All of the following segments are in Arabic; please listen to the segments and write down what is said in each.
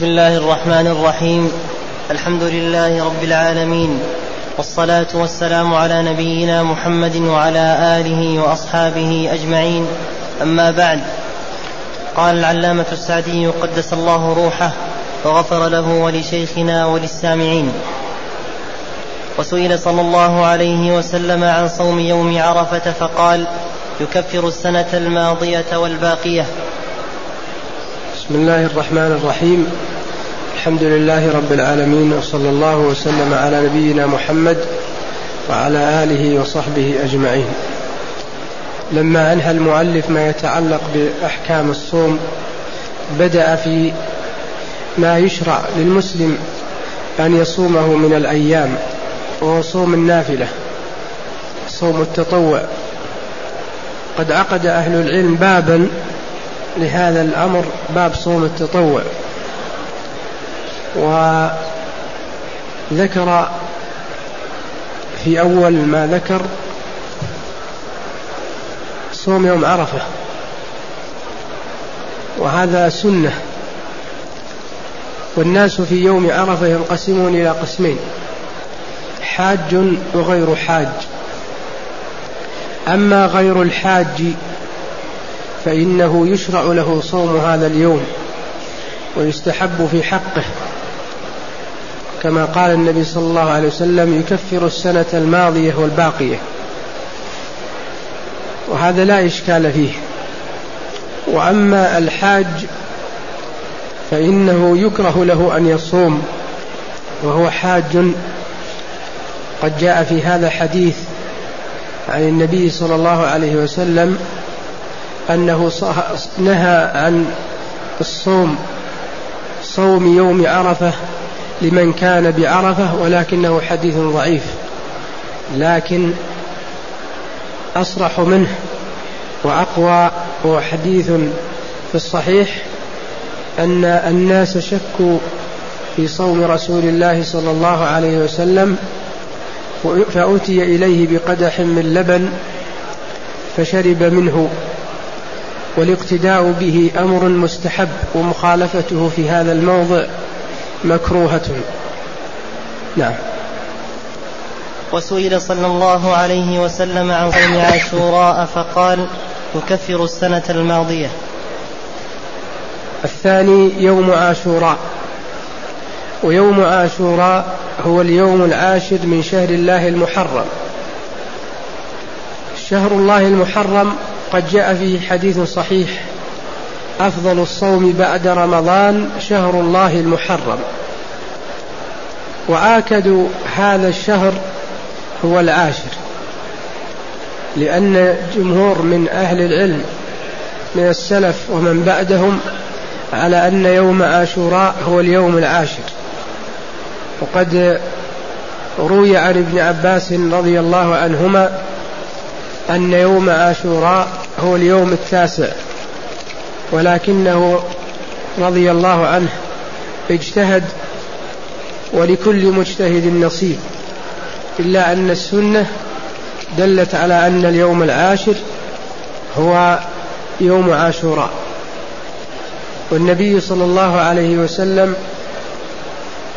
بسم الله الرحمن الرحيم. الحمد لله رب العالمين. والصلاة والسلام على نبينا محمد وعلى آله وأصحابه أجمعين. أما بعد قال العلامة السعدي قدس الله روحه وغفر له ولشيخنا وللسامعين. وسئل صلى الله عليه وسلم عن صوم يوم عرفة فقال يكفر السنة الماضية والباقية. بسم الله الرحمن الرحيم. الحمد لله رب العالمين وصلى الله وسلم على نبينا محمد وعلى آله وصحبه أجمعين. لما أنهى المؤلف ما يتعلق بأحكام الصوم بدأ في ما يشرع للمسلم أن يصومه من الأيام وهو صوم النافلة صوم التطوع. قد عقد أهل العلم بابا لهذا الأمر باب صوم التطوع. وذكر في أول ما ذكر صوم يوم عرفة. وهذا سنة. والناس في يوم عرفة ينقسمون إلى قسمين. حاج وغير حاج. أما غير الحاج فإنه يشرع له صوم هذا اليوم ويستحب في حقه. كما قال النبي صلى الله عليه وسلم يكفر السنة الماضية والباقية. وهذا لا إشكال فيه. وأما الحاج فإنه يكره له أن يصوم وهو حاج. قد جاء في هذا حديث عن النبي صلى الله عليه وسلم أنه نهى عن الصوم صوم يوم عرفة. لمن كان بعرفة ولكنه حديث ضعيف. لكن أصرح منه وأقوى هو حديث في الصحيح أن الناس شكوا في صوم رسول الله صلى الله عليه وسلم فأتي إليه بقدح من لبن فشرب منه والاقتداء به أمر مستحب ومخالفته في هذا الموضع. مكروهة. نعم. وسئل صلى الله عليه وسلم عن صوم عاشوراء فقال يكفر السنة الماضية. الثاني يوم عاشوراء. ويوم عاشوراء هو اليوم العاشر من شهر الله المحرم. شهر الله المحرم قد جاء فيه حديث صحيح أفضل الصوم بعد رمضان شهر الله المحرم. وآكد هذا الشهر هو العاشر. لأن جمهور من أهل العلم من السلف ومن بعدهم على أن يوم عاشوراء هو اليوم العاشر. وقد روي عن ابن عباس رضي الله عنهما أن يوم عاشوراء هو اليوم التاسع. ولكنه رضي الله عنه اجتهد ولكل مجتهد نصيب إلا أن السنة دلت على أن اليوم العاشر هو يوم عاشوراء. والنبي صلى الله عليه وسلم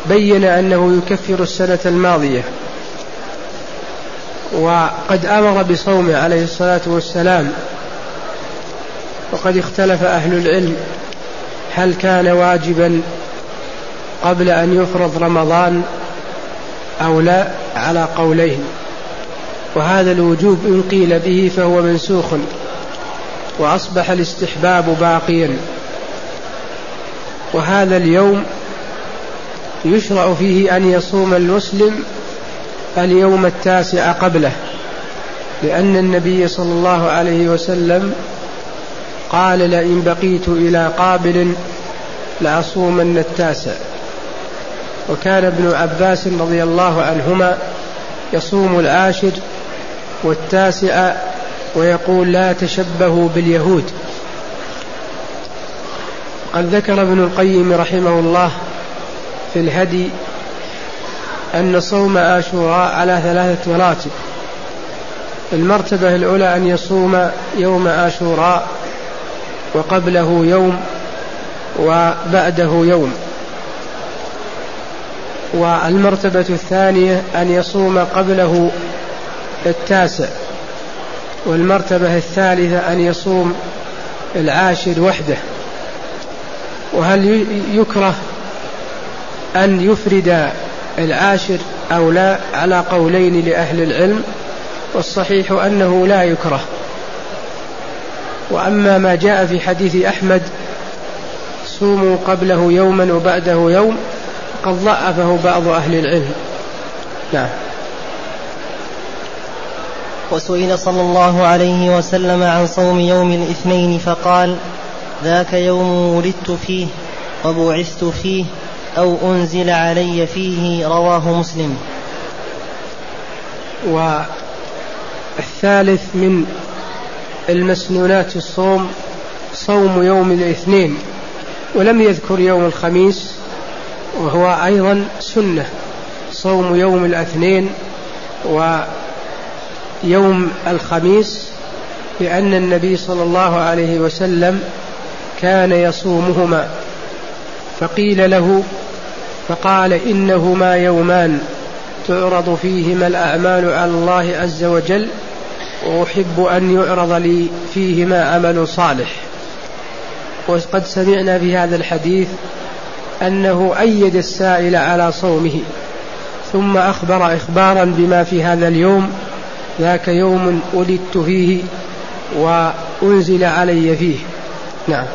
بين أنه يكفر السنة الماضية وقد أمر بصومه عليه الصلاة والسلام وقد اختلف أهل العلم هل كان واجبا قبل أن يفرض رمضان أو لا على قولين. وهذا الوجوب إن قيل به فهو منسوخ وأصبح الاستحباب باقيا. وهذا اليوم يشرع فيه أن يصوم المسلم اليوم التاسع قبله لأن النبي صلى الله عليه وسلم قال لئن بقيت إلى قابل لأصومن التاسع. وكان ابن عباس رضي الله عنهما يصوم العاشر والتاسع ويقول لا تشبهوا باليهود. قد ذكر ابن القيم رحمه الله في الهدي أن صوم عاشوراء على ثلاثة مراتب. المرتبة الأولى أن يصوم يوم عاشوراء وقبله يوم وبعده يوم. والمرتبة الثانية أن يصوم قبله التاسع. والمرتبة الثالثة أن يصوم العاشر وحده. وهل يكره أن يفرد العاشر أو لا؟ على قولين لأهل العلم. والصحيح أنه لا يكره. وأما ما جاء في حديث أحمد صوموا قبله يوما وبعده يوم قد ضعفه بعض أهل العلم. نعم. وسئل صلى الله عليه وسلم عن صوم يوم الاثنين فقال ذاك يوم ولدت فيه وبعثت فيه أو أنزل علي فيه رواه مسلم. والثالث من المسنونات الصوم صوم يوم الاثنين ولم يذكر يوم الخميس وهو أيضا سنة. صوم يوم الاثنين ويوم الخميس لأن النبي صلى الله عليه وسلم كان يصومهما. فقيل له فقال إنهما يومان تعرض فيهما الأعمال على الله عز وجل وأحب أن يعرض لي فيهما عمل صالح. وقد سمعنا في هذا الحديث أنه أيد السائل على صومه ثم أخبر إخبارا بما في هذا اليوم ذاك يوم ولدت فيه وأنزل علي فيه. نعم.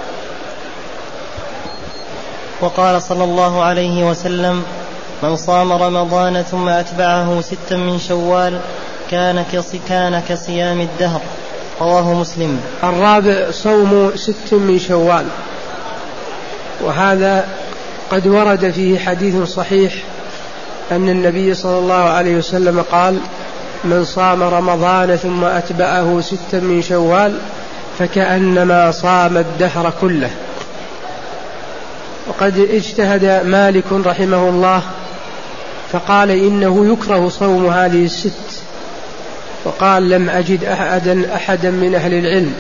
وقال صلى الله عليه وسلم من صام رمضان ثم أتبعه ستا من شوال كان كان كصيام الدهر. رواه مسلم. الرابع صوم ست من شوال. وهذا قد ورد فيه حديث صحيح أن النبي صلى الله عليه وسلم قال من صام رمضان ثم أتبعه ستا من شوال فكأنما صام الدهر كله. وقد اجتهد مالك رحمه الله فقال إنه يكره صوم هذه الست. وقال لم أجد أحدا أحدا من أهل العلم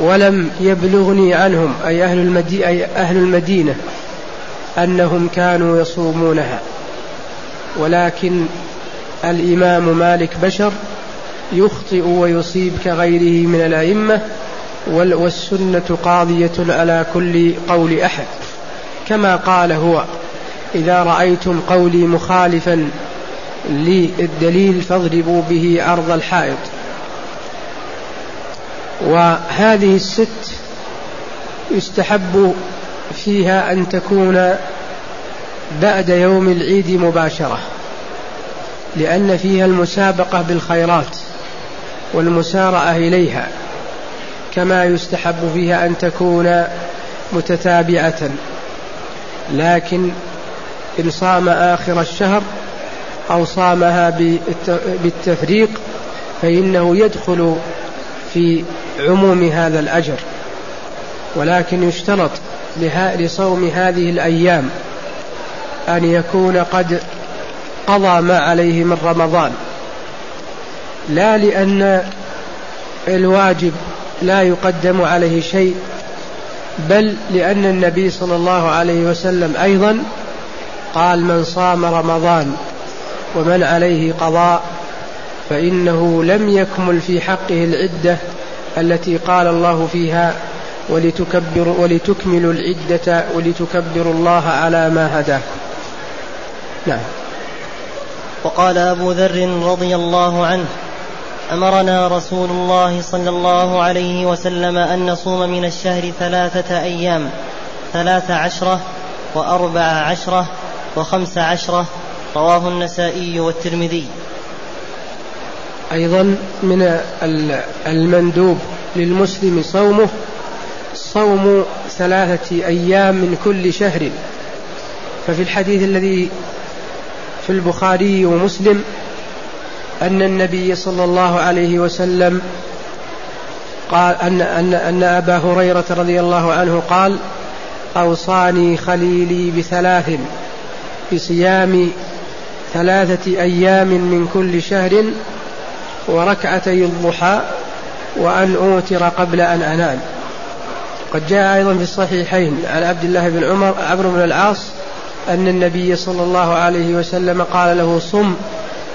ولم يبلغني عنهم أي أهل, المدي أي أهل المدينة أنهم كانوا يصومونها. ولكن الإمام مالك بشر يخطئ ويصيب كغيره من الأئمة والسنة قاضية على كل قول أحد. كما قال هو إذا رأيتم قولي مخالفا للدليل فاضربوا به عرض الحائط. وهذه الست يستحب فيها أن تكون بعد يوم العيد مباشرة لأن فيها المسابقة بالخيرات والمسارعة إليها كما يستحب فيها أن تكون متتابعة. لكن إن صام آخر الشهر أو صامها بالتفريق فإنه يدخل في عموم هذا الأجر. ولكن يشترط لصوم هذه الأيام أن يكون قد قضى ما عليه من رمضان. لا لأن الواجب لا يقدم عليه شيء بل لأن النبي صلى الله عليه وسلم أيضا قال من صام رمضان ومن عليه قضاء فإنه لم يكمل في حقه العدة التي قال الله فيها ولتكبر ولتكملوا العدة ولتكبروا الله على ما هداكم. نعم. وقال أبو ذر رضي الله عنه: أمرنا رسول الله صلى الله عليه وسلم أن نصوم من الشهر ثلاثة أيام ثلاث عشرة وأربع عشرة وخمس عشرة رواه النسائي والترمذي. أيضا من المندوب للمسلم صومه صوم ثلاثة أيام من كل شهر. ففي الحديث الذي في البخاري ومسلم أن النبي صلى الله عليه وسلم قال أن أن أن أبا هريرة رضي الله عنه قال أوصاني خليلي بثلاث بصيام ثلاثة أيام من كل شهر وركعتي الضحى وأن أوتر قبل أن أنام. قد جاء أيضا في الصحيحين عن عبد الله بن عمر عمرو بن العاص أن النبي صلى الله عليه وسلم قال له صم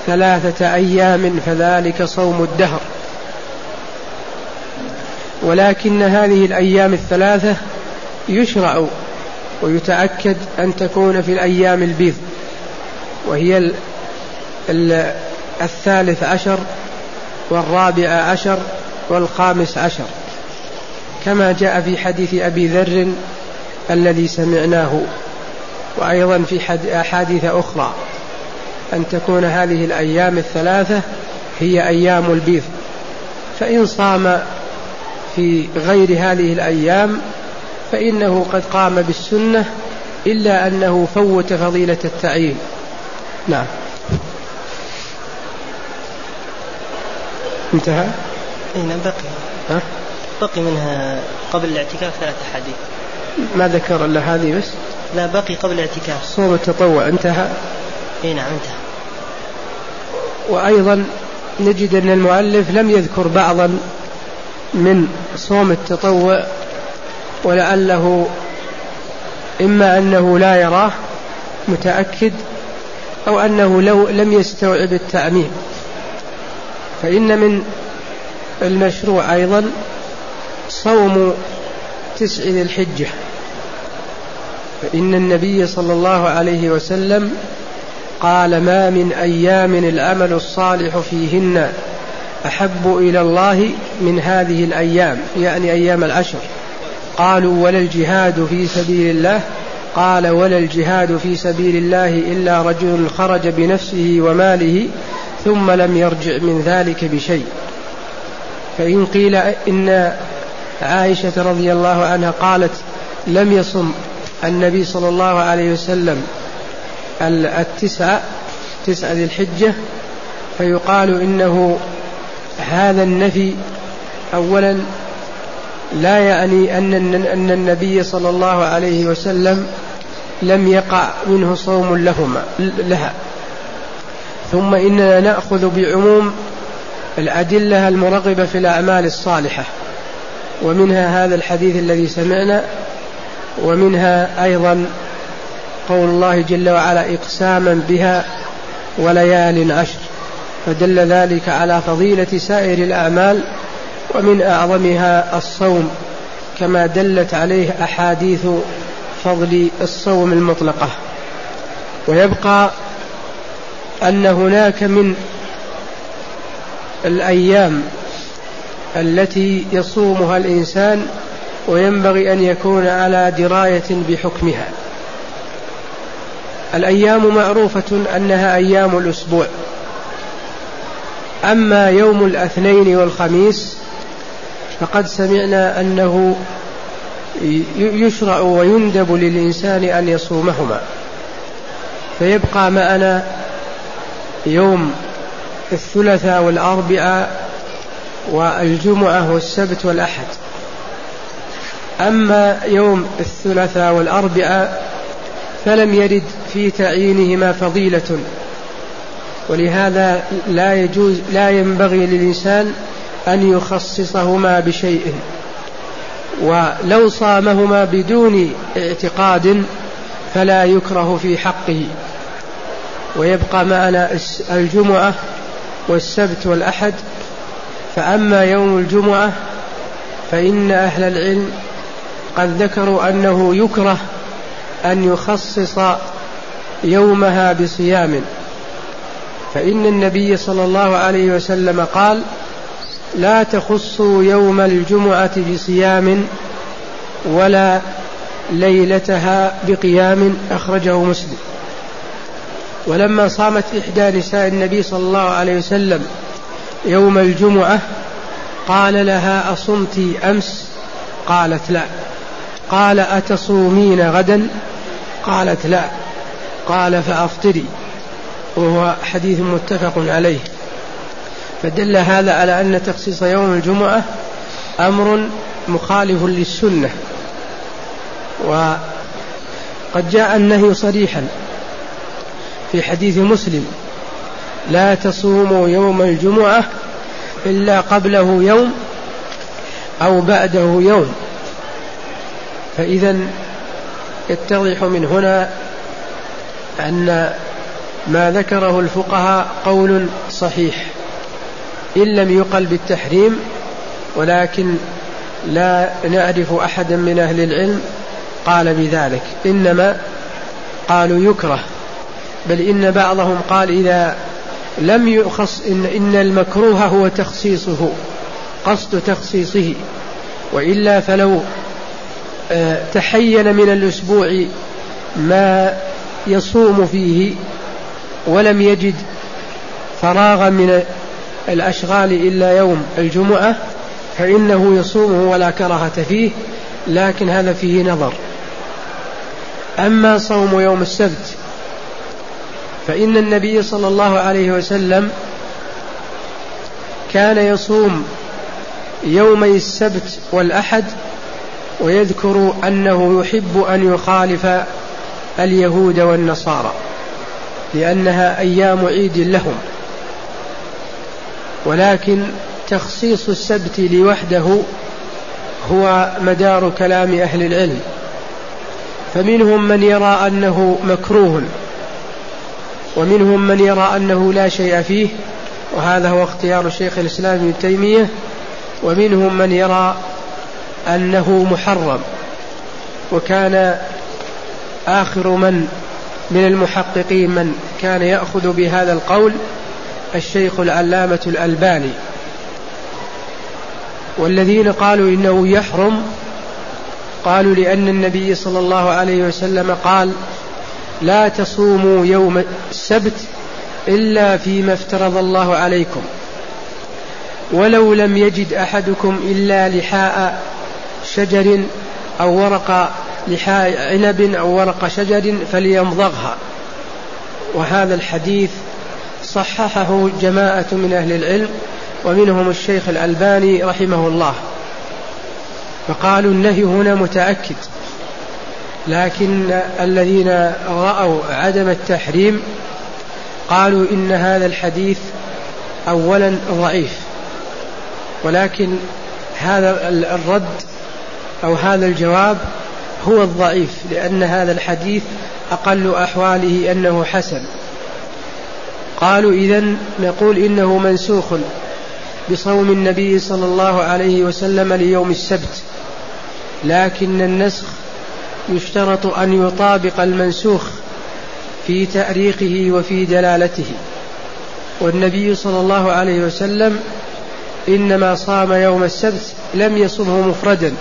ثلاثة أيام فذلك صوم الدهر. ولكن هذه الأيام الثلاثة يشرع ويتأكد أن تكون في الأيام البيض. وهي الثالث عشر والرابع عشر والخامس عشر. كما جاء في حديث أبي ذر الذي سمعناه وأيضا في أحاديث أخرى أن تكون هذه الأيام الثلاثة هي أيام البيض. فإن صام في غير هذه الأيام فإنه قد قام بالسنة إلا أنه فوت فضيلة التعيين. نعم. انتهى؟ اي نعم بقي. ها؟ بقي منها قبل الاعتكاف ثلاث أحاديث. ما ذكر إلا هذه بس؟ لا بقي قبل الاعتكاف. صوم التطوع انتهى؟ اي نعم انتهى. وأيضا نجد أن المؤلف لم يذكر بعضا من صوم التطوع ولعله إما أنه لا يراه متأكد أو أنه لو لم يستوعب التعميم فإن من المشروع أيضا صوم تسع ذي الحجة. فإن النبي صلى الله عليه وسلم قال ما من أيام العمل الصالح فيهن أحب إلى الله من هذه الأيام. يعني أيام العشر. قالوا ولا الجهاد في سبيل الله قال ولا الجهاد في سبيل الله إلا رجل خرج بنفسه وماله ثم لم يرجع من ذلك بشيء. فإن قيل إن عائشة رضي الله عنها قالت لم يصم النبي صلى الله عليه وسلم التسعة تسعة ذي الحجة فيقال إنه هذا النفي أولا لا يعني أن أن النبي صلى الله عليه وسلم لم يقع منه صوم لهما لها. ثم إننا نأخذ بعموم الأدلة المرغبة في الأعمال الصالحة ومنها هذا الحديث الذي سمعنا ومنها أيضا قول الله جل وعلا إقساما بها وليال عشر فدل ذلك على فضيلة سائر الأعمال ومن أعظمها الصوم كما دلت عليه أحاديث فضل الصوم المطلقة. ويبقى أن هناك من الأيام التي يصومها الإنسان وينبغي أن يكون على دراية بحكمها. الأيام معروفة أنها أيام الأسبوع. أما يوم الاثنين والخميس فقد سمعنا أنه يشرع ويندب للإنسان أن يصومهما. فيبقى معنا يوم الثلاثاء والأربعاء والجمعة والسبت والأحد. أما يوم الثلاثاء والأربعاء فلم يرد في تعيينهما فضيلة ولهذا لا يجوز لا ينبغي للإنسان أن يخصصهما بشيء ولو صامهما بدون اعتقاد فلا يكره في حقه. ويبقى معنا الجمعة والسبت والأحد. فأما يوم الجمعة فإن أهل العلم قد ذكروا أنه يكره أن يخصص يومها بصيام. فإن النبي صلى الله عليه وسلم قال لا تخصوا يوم الجمعة بصيام ولا ليلتها بقيام أخرجه مسلم. ولما صامت إحدى نساء النبي صلى الله عليه وسلم يوم الجمعة قال لها أصمت أمس؟ قالت لا. قال أتصومين غدا؟ قالت لا. قال فأفطري. وهو حديث متفق عليه. فدل هذا على أن تخصيص يوم الجمعة أمر مخالف للسنة. وقد جاء النهي صريحا في حديث مسلم لا تصوموا يوم الجمعة إلا قبله يوم أو بعده يوم. فإذا يتضح من هنا أن ما ذكره الفقهاء قول صحيح. إن لم يقل بالتحريم ولكن لا نعرف أحدا من أهل العلم قال بذلك. إنما قالوا يكره بل إن بعضهم قال إذا لم يخص إن, إن المكروه هو تخصيصه قصد تخصيصه. وإلا فلو آه، تحين من الأسبوع ما يصوم فيه ولم يجد فراغا من الأشغال إلا يوم الجمعة فإنه يصومه ولا كراهة فيه لكن هذا فيه نظر. أما صوم يوم السبت فإن النبي صلى الله عليه وسلم كان يصوم يومي السبت والأحد ويذكر أنه يحب أن يخالف اليهود والنصارى لأنها أيام عيد لهم. ولكن تخصيص السبت لوحده هو مدار كلام أهل العلم. فمنهم من يرى أنه مكروه ومنهم من يرى أنه لا شيء فيه وهذا هو اختيار شيخ الإسلام ابن تيمية. ومنهم من يرى أنه محرم وكان آخر من من المحققين من كان يأخذ بهذا القول. الشيخ العلامة الألباني والذين قالوا إنه يحرم قالوا لأن النبي صلى الله عليه وسلم قال لا تصوموا يوم السبت إلا فيما افترض الله عليكم ولو لم يجد أحدكم إلا لحاء شجر أو ورق لحاء عنب أو ورق شجر فليمضغها. وهذا الحديث صححه جماعة من أهل العلم ومنهم الشيخ الألباني رحمه الله. فقالوا النهي هنا متأكد لكن الذين رأوا عدم التحريم قالوا إن هذا الحديث أولا ضعيف ولكن هذا الرد أو هذا الجواب هو الضعيف لأن هذا الحديث أقل أحواله أنه حسن. قالوا إذا نقول إنه منسوخ بصوم النبي صلى الله عليه وسلم ليوم السبت لكن النسخ يشترط أن يطابق المنسوخ في تأريخه وفي دلالته. والنبي صلى الله عليه وسلم إنما صام يوم السبت لم يصمه مفردا.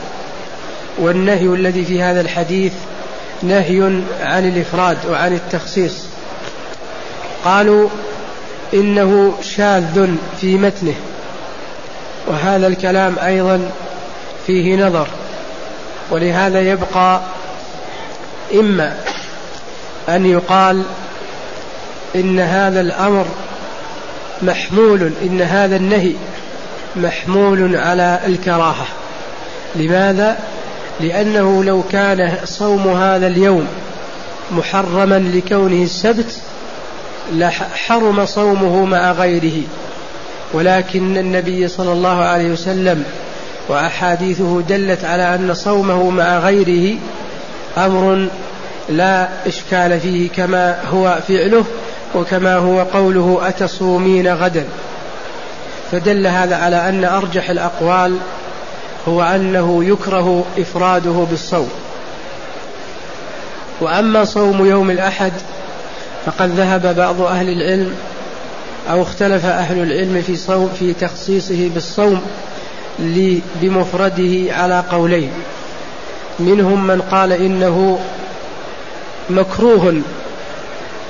والنهي الذي في هذا الحديث نهي عن الإفراد وعن التخصيص. قالوا إنه شاذ في متنه. وهذا الكلام أيضا فيه نظر. ولهذا يبقى إما أن يقال إن هذا الأمر محمول إن هذا النهي محمول على الكراهة. لماذا؟ لأنه لو كان صوم هذا اليوم محرما لكونه السبت لحرم صومه مع غيره. ولكن النبي صلى الله عليه وسلم وأحاديثه دلت على أن صومه مع غيره أمر لا إشكال فيه كما هو فعله وكما هو قوله أتصومين غدا. فدل هذا على أن أرجح الأقوال هو أنه يكره إفراده بالصوم. وأما صوم يوم الأحد فقد ذهب بعض أهل العلم أو اختلف أهل العلم في صوم في تخصيصه بالصوم بمفرده على قولين. منهم من قال إنه مكروه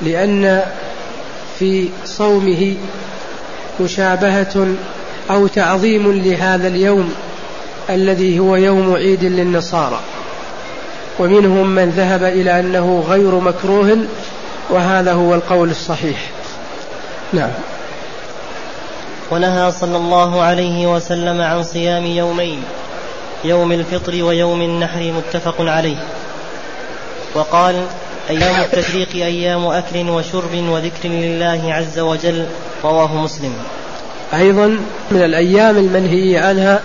لأن في صومه مشابهة أو تعظيم لهذا اليوم الذي هو يوم عيد للنصارى. ومنهم من ذهب إلى أنه غير مكروه وهذا هو القول الصحيح. نعم. ونهى صلى الله عليه وسلم عن صيام يومين يوم الفطر ويوم النحر متفق عليه. وقال أيام التشريق أيام أكل وشرب وذكر لله عز وجل رواه مسلم. أيضا من الأيام المنهي عنها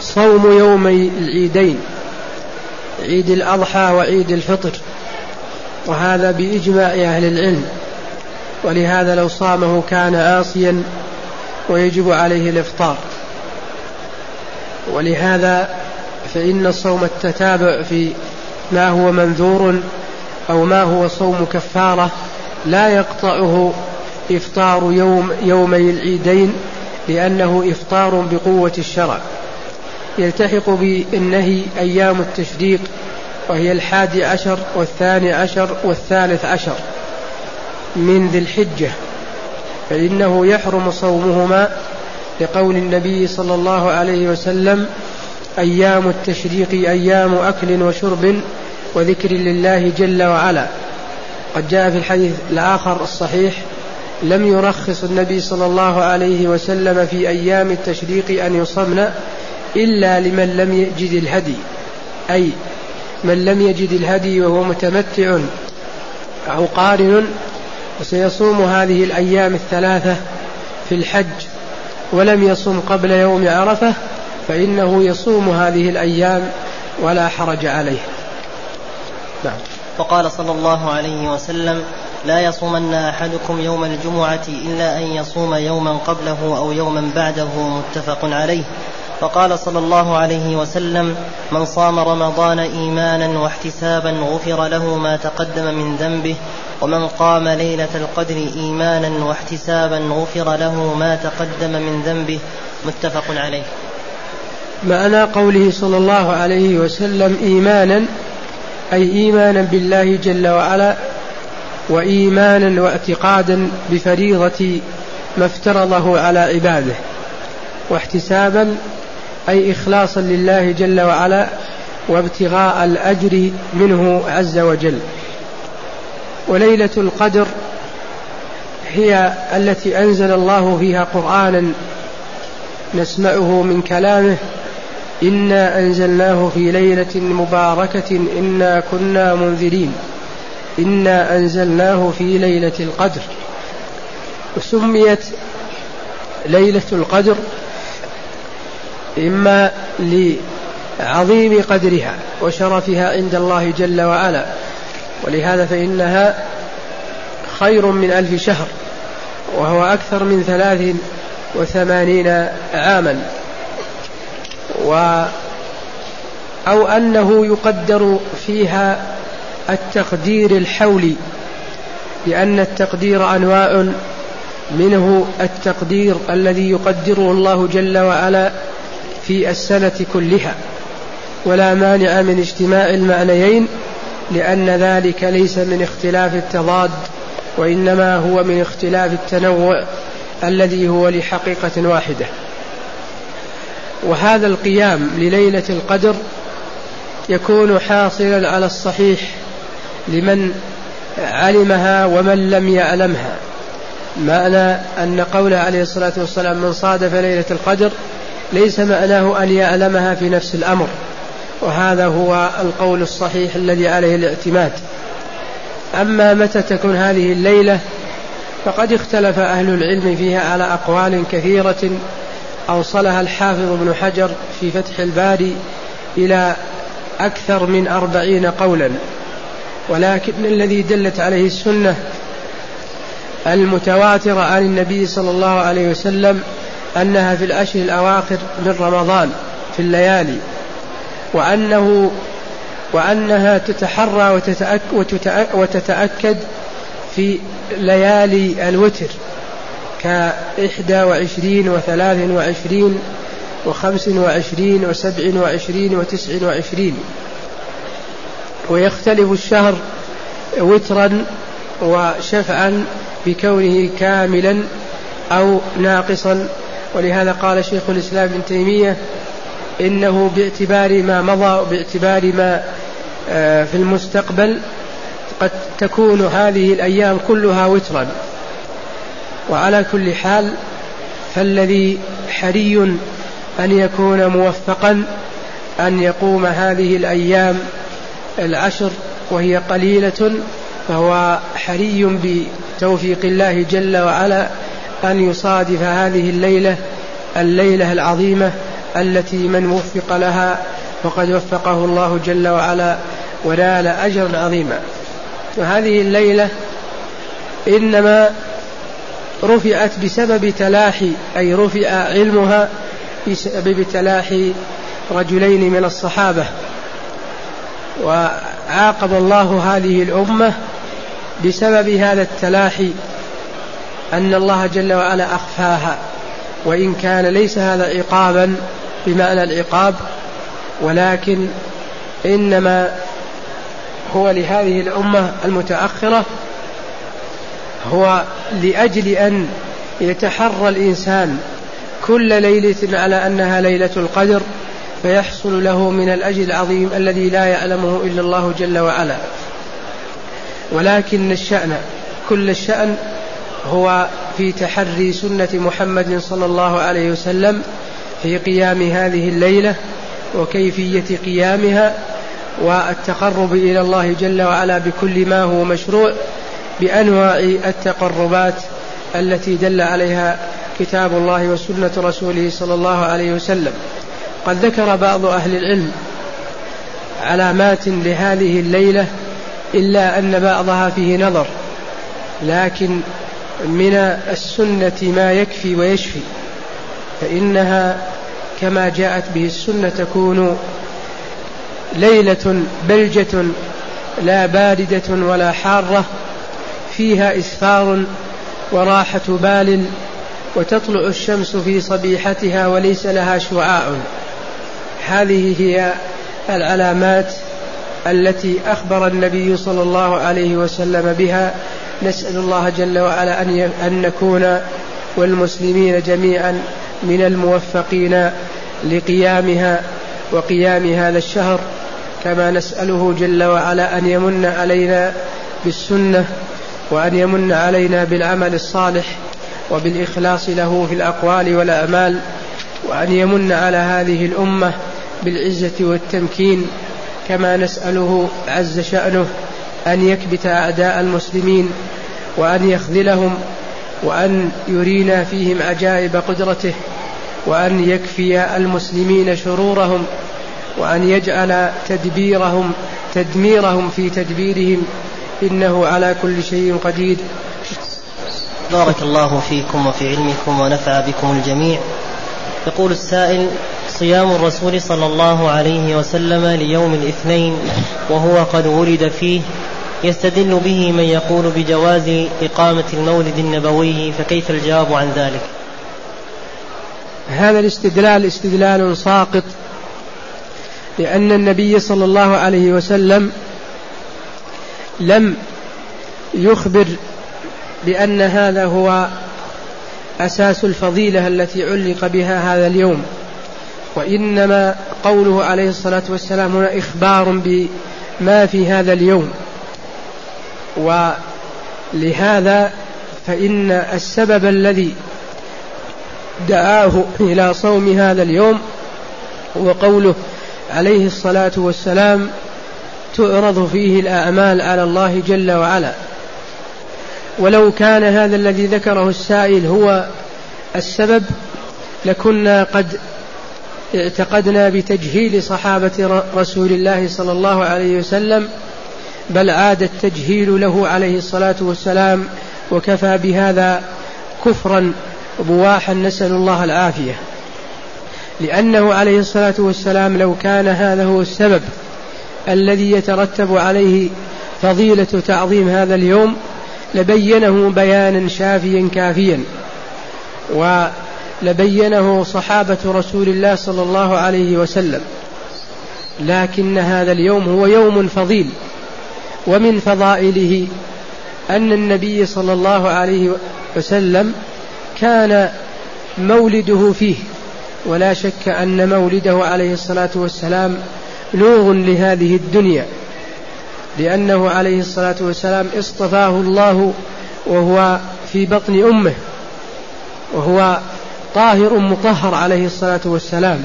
صوم يومي العيدين عيد الأضحى وعيد الفطر. وهذا بإجماع أهل العلم. ولهذا لو صامه كان آصيا ويجب عليه الإفطار. ولهذا فإن الصوم التتابع في ما هو منذور أو ما هو صوم كفارة لا يقطعه إفطار يوم يومي العيدين لأنه إفطار بقوة الشرع. يلتحق بالنهي أيام التشريق وهي الحادي عشر والثاني عشر والثالث عشر من ذي الحجة فإنه يحرم صومهما لقول النبي صلى الله عليه وسلم أيام التشريق أيام أكل وشرب وذكر لله جل وعلا. قد جاء في الحديث الآخر الصحيح لم يرخص النبي صلى الله عليه وسلم في أيام التشريق أن يصمن إلا لمن لم يجد الهدي أي من لم يجد الهدي وهو متمتع أو قارن وسيصوم هذه الأيام الثلاثة في الحج ولم يصم قبل يوم عرفة فإنه يصوم هذه الأيام ولا حرج عليه. نعم. وقال صلى الله عليه وسلم لا يصومن أحدكم يوم الجمعة إلا أن يصوم يوما قبله أو يوما بعده متفق عليه. وقال صلى الله عليه وسلم من صام رمضان إيمانا واحتسابا غفر له ما تقدم من ذنبه ومن قام ليلة القدر إيمانا واحتسابا غفر له ما تقدم من ذنبه. متفق عليه. معنى قوله صلى الله عليه وسلم إيمانا أي إيمانا بالله جل وعلا وإيمانا واعتقادا بفريضة ما افترضه على عباده واحتسابا أي إخلاصا لله جل وعلا وابتغاء الأجر منه عز وجل. وليلة القدر هي التي أنزل الله فيها قرآنا نسمعه من كلامه. إنا أنزلناه في ليلة مباركة إنا كنا منذرين. إنا أنزلناه في ليلة القدر. وسميت ليلة القدر إما لعظيم قدرها وشرفها عند الله جل وعلا. ولهذا فإنها خير من ألف شهر وهو أكثر من ثلاث وثمانين عاما. و أو أنه يقدر فيها التقدير الحولي لأن التقدير أنواع منه التقدير الذي يقدره الله جل وعلا في السنة كلها ولا مانع من اجتماع المعنيين لأن ذلك ليس من اختلاف التضاد وإنما هو من اختلاف التنوع الذي هو لحقيقة واحدة. وهذا القيام لليلة القدر يكون حاصلا على الصحيح لمن علمها ومن لم يعلمها معنى أن قوله عليه الصلاة والسلام من صادف ليلة القدر ليس معناه أن يعلمها في نفس الأمر وهذا هو القول الصحيح الذي عليه الاعتماد. أما متى تكون هذه الليلة فقد اختلف أهل العلم فيها على أقوال كثيرة أوصلها الحافظ ابن حجر في فتح الباري إلى أكثر من أربعين قولا. ولكن الذي دلت عليه السنة المتواترة عن النبي صلى الله عليه وسلم أنها في الأشهر الأواخر من رمضان في الليالي وأنه وأنها تتحرى وتتأكد في ليالي الوتر كإحدى وعشرين وثلاث وعشرين وخمس وعشرين وسبع وعشرين وتسع وعشرين. ويختلف الشهر وترا وشفعا بكونه كاملا أو ناقصا ولهذا قال شيخ الإسلام ابن تيمية إنه باعتبار ما مضى وباعتبار ما آه، في المستقبل قد تكون هذه الأيام كلها وترا. وعلى كل حال فالذي حري أن يكون موفقا أن يقوم هذه الأيام العشر وهي قليلة فهو حري بتوفيق الله جل وعلا أن يصادف هذه الليلة الليلة العظيمة التي من وفق لها فقد وفقه الله جل وعلا ونال أجرا عظيما. وهذه الليلة إنما رفعت بسبب تلاحي أي رفع علمها بسبب تلاحي رجلين من الصحابة. وعاقب الله هذه الأمة بسبب هذا التلاحي أن الله جل وعلا أخفاها وإن كان ليس هذا عقابا بمعنى العقاب ولكن إنما هو لهذه الأمة المتأخرة هو لأجل أن يتحرى الإنسان كل ليلة على أنها ليلة القدر فيحصل له من الأجر العظيم الذي لا يعلمه إلا الله جل وعلا. ولكن الشأن كل الشأن هو في تحري سنة محمد صلى الله عليه وسلم في قيام هذه الليلة وكيفية قيامها والتقرب إلى الله جل وعلا بكل ما هو مشروع بأنواع التقربات التي دل عليها كتاب الله وسنة رسوله صلى الله عليه وسلم. قد ذكر بعض أهل العلم علامات لهذه الليلة إلا أن بعضها فيه نظر لكن من السنة ما يكفي ويشفي فإنها كما جاءت به السنة تكون ليلة بلجة لا باردة ولا حارة فيها إسفار وراحة بال وتطلع الشمس في صبيحتها وليس لها شعاع. هذه هي العلامات التي أخبر النبي صلى الله عليه وسلم بها. نسأل الله جل وعلا أن أن نكون والمسلمين جميعا من الموفقين لقيامها وقيام هذا الشهر. كما نسأله جل وعلا أن يمن علينا بالسنة وأن يمن علينا بالعمل الصالح وبالإخلاص له في الأقوال والأعمال وأن يمن على هذه الأمة بالعزة والتمكين. كما نسأله عز شأنه أن يكبت أعداء المسلمين وأن يخذلهم وأن يرينا فيهم عجائب قدرته وأن يكفي المسلمين شرورهم وأن يجعل تدبيرهم تدميرهم في تدبيرهم إنه على كل شيء قدير. بارك الله فيكم وفي علمكم ونفع بكم الجميع. يقول السائل صيام الرسول صلى الله عليه وسلم ليوم الاثنين وهو قد ولد فيه يستدل به من يقول بجواز إقامة المولد النبوي فكيف الجواب عن ذلك؟ هذا الاستدلال استدلال ساقط لأن النبي صلى الله عليه وسلم لم يخبر بأن هذا هو أساس الفضيلة التي علق بها هذا اليوم. وإنما قوله عليه الصلاة والسلام هنا إخبار بما في هذا اليوم. ولهذا فإن السبب الذي دعاه إلى صوم هذا اليوم هو قوله عليه الصلاة والسلام تعرض فيه الأعمال على الله جل وعلا. ولو كان هذا الذي ذكره السائل هو السبب لكنا قد اعتقدنا بتجهيل صحابة رسول الله صلى الله عليه وسلم بل عاد التجهيل له عليه الصلاة والسلام وكفى بهذا كفرا بواحا نسأل الله العافية. لأنه عليه الصلاة والسلام لو كان هذا هو السبب الذي يترتب عليه فضيلة تعظيم هذا اليوم لبينه بيانا شافيا كافيا. ولبينه صحابة رسول الله صلى الله عليه وسلم. لكن هذا اليوم هو يوم فضيل ومن فضائله أن النبي صلى الله عليه وسلم كان مولده فيه. ولا شك أن مولده عليه الصلاة والسلام نور لهذه الدنيا لأنه عليه الصلاة والسلام اصطفاه الله وهو في بطن أمه وهو طاهر مطهر عليه الصلاة والسلام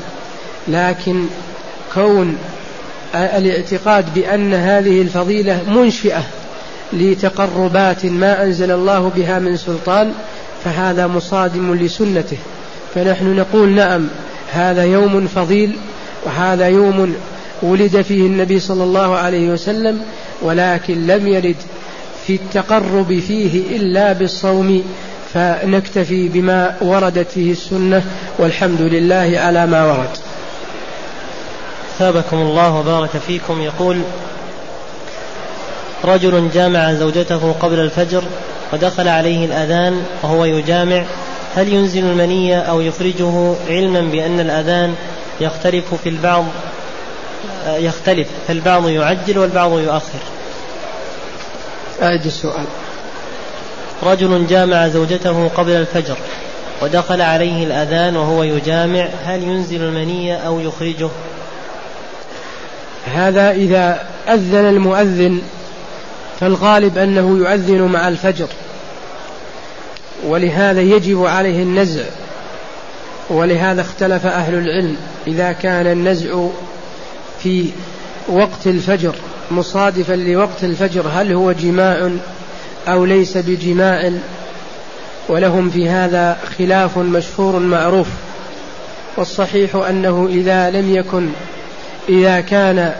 لكن كون الاعتقاد بأن هذه الفضيلة منشئة لتقربات ما أنزل الله بها من سلطان فهذا مصادم لسنته. فنحن نقول نعم هذا يوم فضيل وهذا يوم ولد فيه النبي صلى الله عليه وسلم ولكن لم يرد في التقرب فيه إلا بالصوم فنكتفي بما وردت فيه السنة والحمد لله على ما ورد. ثابكم الله وبارك فيكم. يقول رجل جامع زوجته قبل الفجر ودخل عليه الأذان وهو يجامع هل ينزل المنية أو يخرجه علما بأن الأذان يختلف في البعض؟ يختلف فالبعض يعجل والبعض يؤخر. أعد السؤال. رجل جامع زوجته قبل الفجر ودخل عليه الأذان وهو يجامع هل ينزل المنية أو يخرجه؟ هذا إذا أذن المؤذن فالغالب أنه يؤذن مع الفجر. ولهذا يجب عليه النزع ولهذا اختلف أهل العلم. إذا كان النزع في وقت الفجر مصادفا لوقت الفجر هل هو جماع أو ليس بجماع ولهم في هذا خلاف مشهور معروف. والصحيح أنه إذا لم يكن إذا كان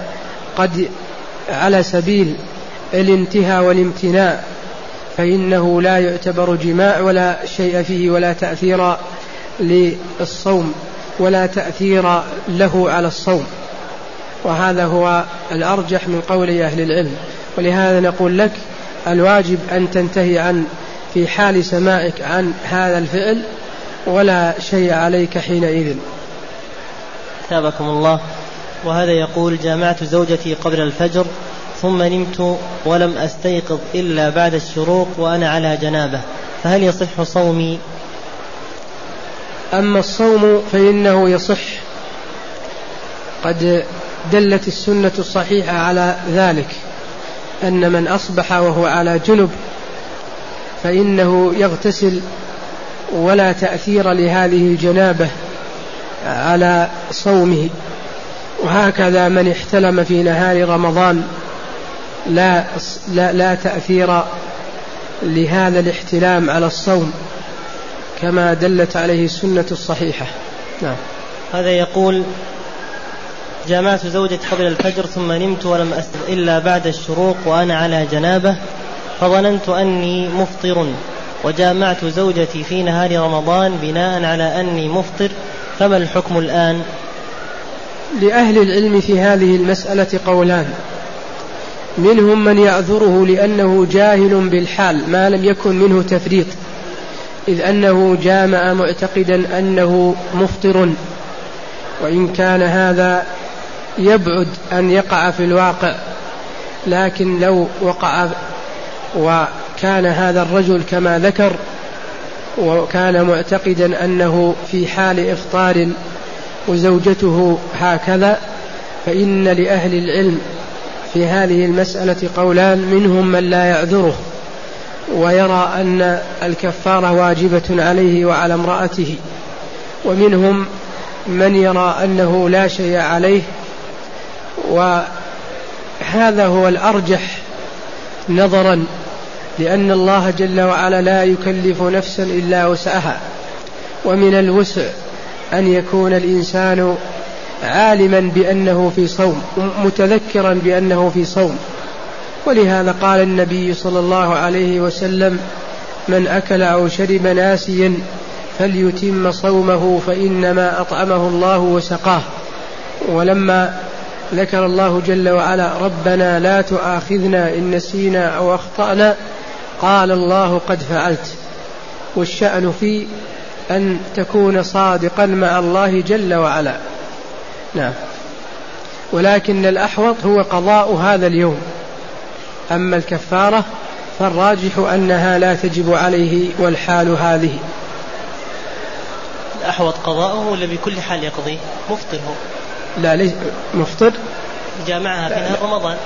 قد على سبيل الانتهاء والامتناع فإنه لا يعتبر جماع ولا شيء فيه ولا تأثير للصوم ولا تأثير له على الصوم. وهذا هو الأرجح من قول أهل العلم. ولهذا نقول لك الواجب أن تنتهي عن في حال سماعك عن هذا الفعل ولا شيء عليك حينئذ. تابكم الله. وهذا يقول جامعت زوجتي قبل الفجر ثم نمت ولم أستيقظ إلا بعد الشروق وأنا على جنابة. فهل يصح صومي؟ أما الصوم فإنه يصح. قد دلت السنة الصحيحة على ذلك. أن من أصبح وهو على جنب فإنه يغتسل ولا تأثير لهذه الجنابة على صومه. وهكذا من احتلم في نهار رمضان لا لا, لا تأثير لهذا الاحتلام على الصوم كما دلت عليه السنة الصحيحة. نعم. هذا يقول جامعت زوجتي قبل الفجر ثم نمت ولم أستغ إلا بعد الشروق وأنا على جنابة فظننت أني مفطر. وجامعت زوجتي في نهار رمضان بناء على أني مفطر فما الحكم الآن؟ لأهل العلم في هذه المسألة قولان. منهم من يعذره لأنه جاهل بالحال ما لم يكن منه تفريط. إذ أنه جامع معتقدا أنه مفطر. وإن كان هذا يبعد أن يقع في الواقع لكن لو وقع وكان هذا الرجل كما ذكر وكان معتقدا أنه في حال إفطار وزوجته هكذا فإن لأهل العلم في هذه المسألة قولان منهم من لا يعذره ويرى أن الكفارة واجبة عليه وعلى امرأته ومنهم من يرى أنه لا شيء عليه وهذا هو الأرجح نظرا لأن الله جل وعلا لا يكلف نفسا إلا وسعها. ومن الوسع أن يكون الإنسان عالما بأنه في صوم متذكرا بأنه في صوم. ولهذا قال النبي صلى الله عليه وسلم من أكل أو شرب ناسيا فليتم صومه فإنما أطعمه الله وسقاه. ولما ذكر الله جل وعلا ربنا لا تؤاخذنا إن نسينا أو أخطأنا. قال الله قد فعلت. والشأن في أن تكون صادقا مع الله جل وعلا. نعم. ولكن الأحوط هو قضاء هذا اليوم. أما الكفارة فالراجح أنها لا تجب عليه والحال هذه. الأحوط قضاؤه ولا بكل حال يقضي؟ مفطر هو لا ليس مفطر. جامعها في نهار رمضان.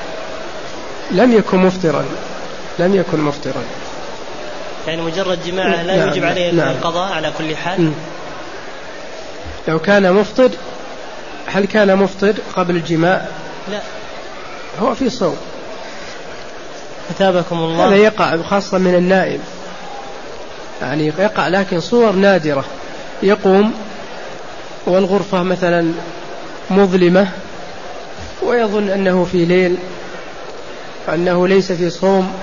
لم يكن مفطرا. لم يكن مفطرا. يعني مجرد جماعة لا نعم يجب عليه نعم. القضاء على كل حال؟ لو كان مفطر هل كان مفطر قبل الجماع؟ لا. هو في صوم. كتابكم الله. هذا يقع خاصة من النائم. يعني يقع لكن صور نادرة. يقوم والغرفة مثلا مظلمة ويظن أنه في ليل وأنه ليس في صوم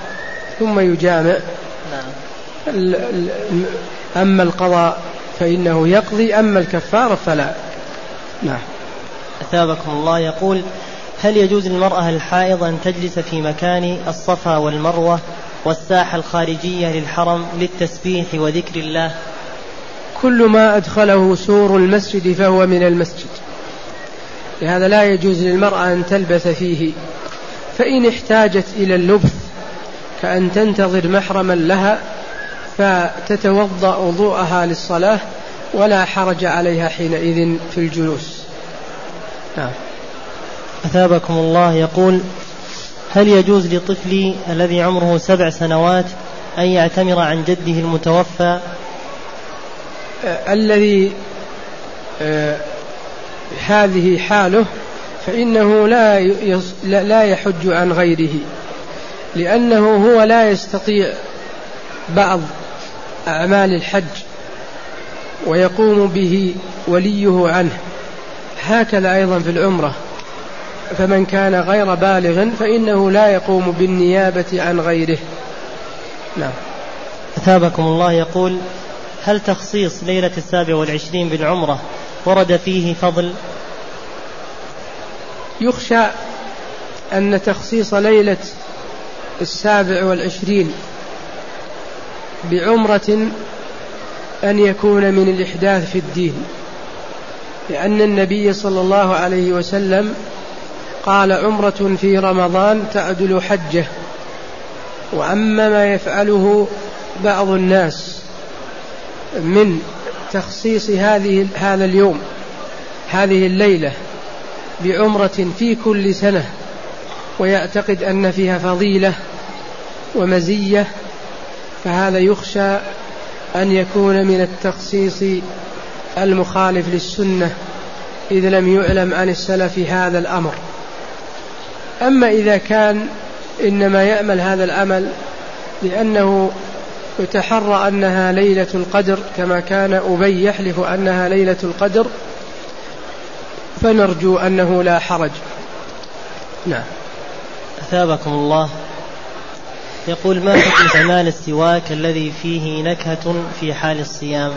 ثم يجامع. نعم. أما القضاء فإنه يقضي أما الكفارة فلا. نعم. أثابكم الله. يقول هل يجوز للمرأة الحائض أن تجلس في مكان الصفا والمروة والساحة الخارجية للحرم للتسبيح وذكر الله؟ كل ما أدخله سور المسجد فهو من المسجد. لهذا لا يجوز للمرأة أن تلبث فيه. فإن احتاجت إلى اللبث كأن تنتظر محرما لها فتتوضأ وضوءها للصلاة ولا حرج عليها حينئذ في الجلوس. نعم. أثابكم الله يقول هل يجوز لطفلي الذي عمره سبع سنوات أن يعتمر عن جده المتوفى؟ آه الذي آه هذه حاله فإنه لا لا يحج عن غيره لأنه هو لا يستطيع بعض أعمال الحج ويقوم به وليه عنه. هكذا أيضا في العمرة. فمن كان غير بالغ فإنه لا يقوم بالنيابة عن غيره. نعم. أثابكم الله يقول هل تخصيص ليلة السابع والعشرين بالعمرة ورد فيه فضل. يخشى أن تخصيص ليلة السابع والعشرين بعمرة أن يكون من الإحداث في الدين لأن النبي صلى الله عليه وسلم قال عمرة في رمضان تعدل حجة وأما ما يفعله بعض الناس من تخصيص هذه هذا اليوم هذه الليلة بعمرة في كل سنة ويعتقد أن فيها فضيلة ومزية فهذا يخشى أن يكون من التخصيص المخالف للسنة إذ لم يعلم عن السلف هذا الأمر. أما إذا كان إنما يأمل هذا العمل لأنه يتحرى أنها ليلة القدر كما كان أبي يحلف أنها ليلة القدر فنرجو أنه لا حرج. نعم. أثابكم الله. يقول ما حكم استعمال السواك الذي فيه نكهة في حال الصيام؟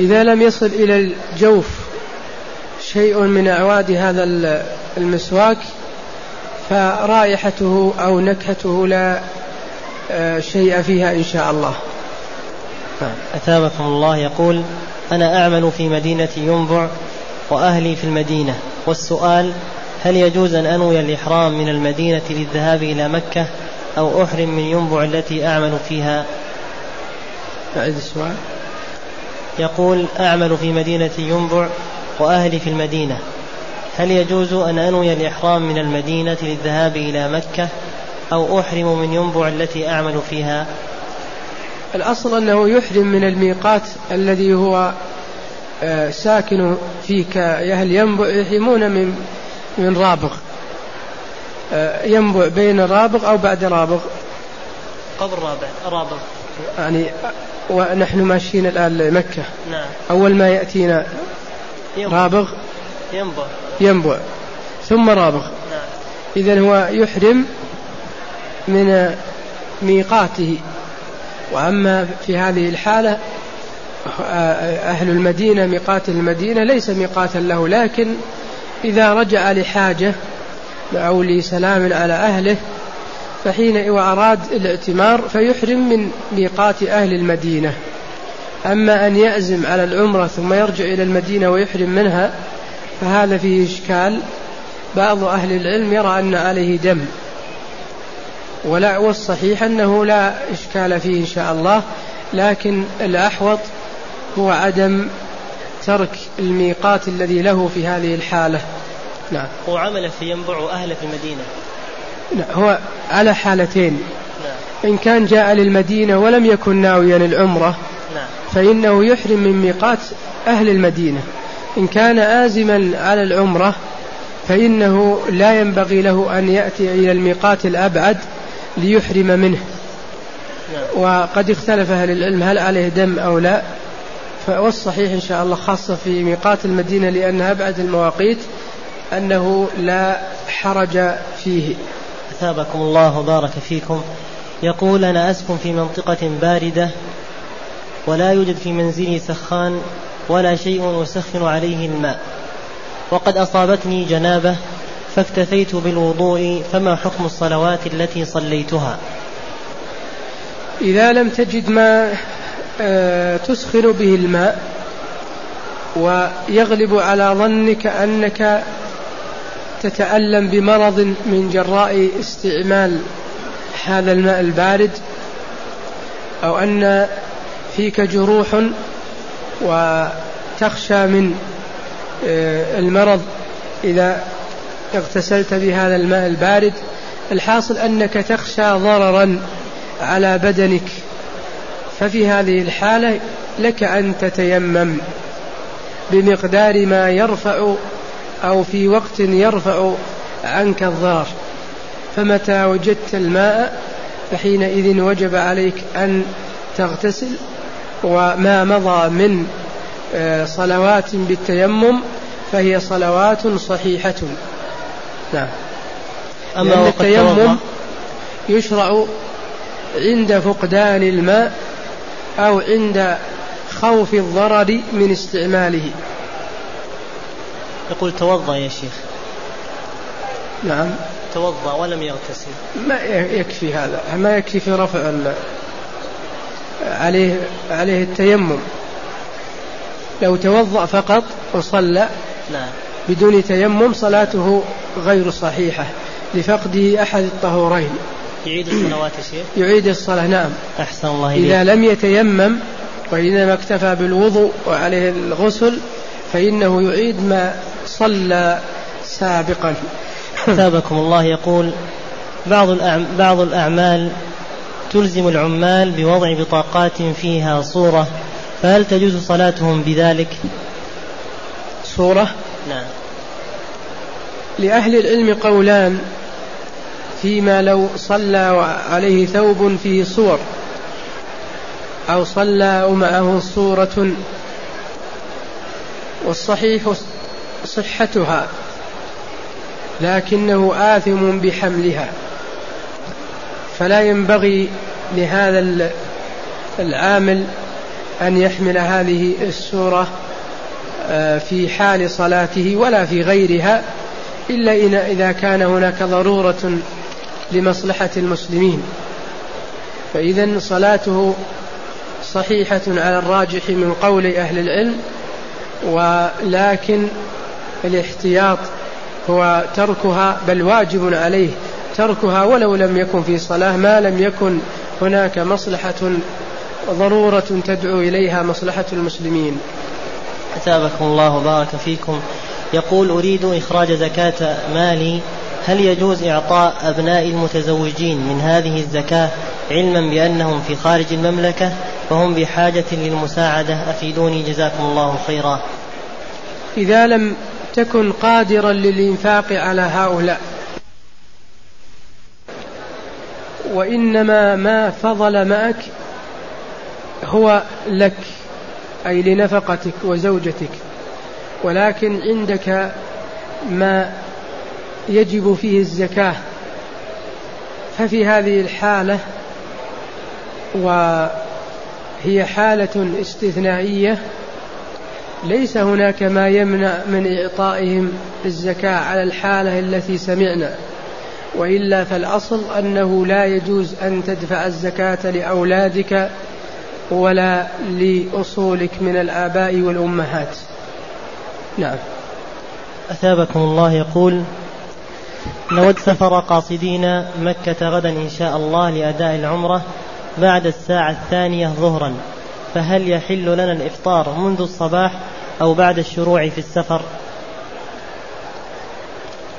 إذا لم يصل إلى الجوف شيء من أعواد هذا المسواك فرائحته أو نكهته لا شيء فيها إن شاء الله. نعم. أثابكم الله يقول أنا أعمل في مدينة ينبع وأهلي في المدينة. والسؤال هل يجوز أن أنوي الإحرام من المدينة للذهاب إلى مكة أو أحرم من ينبع التي أعمل فيها؟ أعد السؤال. يقول أعمل في مدينة ينبع وأهلي في المدينة. هل يجوز أن أنوي الإحرام من المدينة للذهاب إلى مكة أو أحرم من ينبع التي أعمل فيها. الأصل أنه يحرم من الميقات الذي هو آه، ساكن فيه كأهل ينبع يحرمون من من رابغ. آه، ينبع بين رابغ أو بعد رابغ. قبل رابع رابغ. يعني ونحن ماشيين الآن لمكة. نعم. أول ما يأتينا ينبع. رابغ ينبع. ينبع. ثم رابغ. نعم. إذا هو يحرم من ميقاته. وأما في هذه الحالة أهل المدينة ميقات المدينة ليس ميقاتا له لكن إذا رجع لحاجة أو لسلام على أهله فحين وأراد الاعتمار فيحرم من ميقات أهل المدينة. أما أن يأزم على العمرة ثم يرجع إلى المدينة ويحرم منها فهذا فيه إشكال. بعض أهل العلم يرى أن عليه دم. ولا والصحيح أنه لا إشكال فيه إن شاء الله لكن الأحوط هو عدم ترك الميقات الذي له في هذه الحالة. نعم. هو عمل في ينبع أهله في المدينة. نعم هو على حالتين. نعم. إن كان جاء للمدينة ولم يكن ناويا العمرة نعم. فإنه يحرم من ميقات أهل المدينة. إن كان آزما على العمرة فإنه لا ينبغي له أن يأتي إلى الميقات الأبعد ليحرم منه. وقد اختلف أهل العلم هل عليه دم أو لا. والصحيح إن شاء الله خاصة في ميقات المدينة لأنها أبعد المواقيت أنه لا حرج فيه. أثابكم الله وبارك فيكم. يقول أنا أسكن في منطقة باردة ولا يوجد في منزلي سخان ولا شيء أسخن عليه الماء. وقد أصابتني جنابة فاكتفيت بالوضوء فما حكم الصلوات التي صليتها؟ إذا لم تجد ما آه، تسخن به الماء ويغلب على ظنك أنك تتألم بمرض من جراء استعمال هذا الماء البارد أو أن فيك جروح وتخشى من آه، المرض إذا اغتسلت بهذا الماء البارد الحاصل أنك تخشى ضررا على بدنك. ففي هذه الحالة لك أن تتيمم بمقدار ما يرفع أو في وقت يرفع عنك الضرر. فمتى وجدت الماء؟ فحينئذ وجب عليك أن تغتسل. وما مضى من آه، صلوات بالتيمم فهي صلوات صحيحة. نعم. أما لأن التيمم يشرع عند فقدان الماء أو عند خوف الضرر من استعماله. يقول توضأ يا شيخ. نعم. توضأ ولم يغتسل. ما يكفي هذا. ما يكفي في رفع عليه عليه التيمم. لو توضأ فقط وصلى نعم. بدون تيمم صلاته غير صحيحة لفقده أحد الطهورين يعيد الصلوات يا شيخ؟ يعيد الصلاة نعم أحسن الله إليك إذا لم يتيمم وإنما اكتفى بالوضوء وعليه الغسل فإنه يعيد ما صلى سابقا ثابكم الله يقول بعض بعض الأعمال تلزم العمال بوضع بطاقات فيها صورة فهل تجوز صلاتهم بذلك؟ صورة؟ نعم. لأهل العلم قولان فيما لو صلى عليه ثوب فيه صور أو صلى ومعه صورة والصحيح صحتها لكنه آثم بحملها فلا ينبغي لهذا العامل أن يحمل هذه السورة في حال صلاته ولا في غيرها إلا إذا كان هناك ضرورة لمصلحة المسلمين. فإذا صلاته صحيحة على الراجح من قول أهل العلم ولكن الاحتياط هو تركها بل واجب عليه تركها ولو لم يكن في صلاة. ما لم يكن هناك مصلحة ضرورة تدعو إليها مصلحة المسلمين. أثابكم الله وبارك فيكم. يقول أريد إخراج زكاة مالي. هل يجوز إعطاء أبناء المتزوجين من هذه الزكاة علما بأنهم في خارج المملكة فهم بحاجة للمساعدة؟ أفيدوني جزاكم الله خيرا. إذا لم تكن قادرا للإنفاق على هؤلاء وإنما ما فضل معك هو لك. أي لنفقتك وزوجتك ولكن عندك ما يجب فيه الزكاة. ففي هذه الحالة وهي حالة استثنائية ليس هناك ما يمنع من إعطائهم الزكاة على الحالة التي سمعنا وإلا فالأصل أنه لا يجوز أن تدفع الزكاة لأولادك ولا لأصولك من الآباء والأمهات. نعم. أثابكم الله يقول نود سفر قاصدين مكة غدا إن شاء الله لأداء العمرة بعد الساعة الثانية ظهرا فهل يحل لنا الإفطار منذ الصباح أو بعد الشروع في السفر؟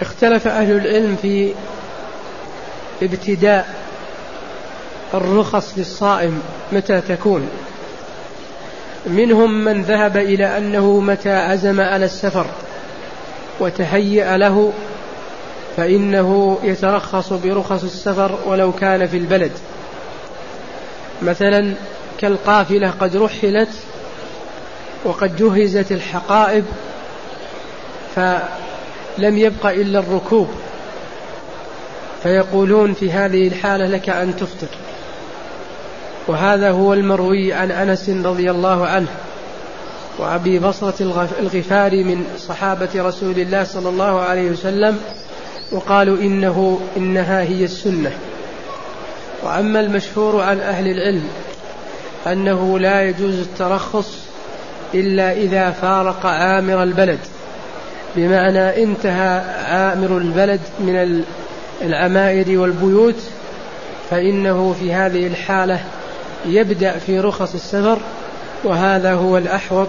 اختلف أهل العلم في ابتداء الرخص للصائم متى تكون؟ منهم من ذهب إلى أنه متى عزم على السفر وتهيأ له فإنه يترخص برخص السفر ولو كان في البلد. مثلا كالقافلة قد رحلت وقد جهزت الحقائب فلم يبق إلا الركوب. فيقولون في هذه الحالة لك أن تفطر. وهذا هو المروي عن أنس رضي الله عنه وأبي بصرة الغفاري من صحابة رسول الله صلى الله عليه وسلم وقالوا إنه إنها هي السنة. وأما المشهور عن أهل العلم أنه لا يجوز الترخص إلا إذا فارق عامر البلد بمعنى انتهى عامر البلد من العمائر والبيوت فإنه في هذه الحالة يبدأ في رخص السفر وهذا هو الأحوط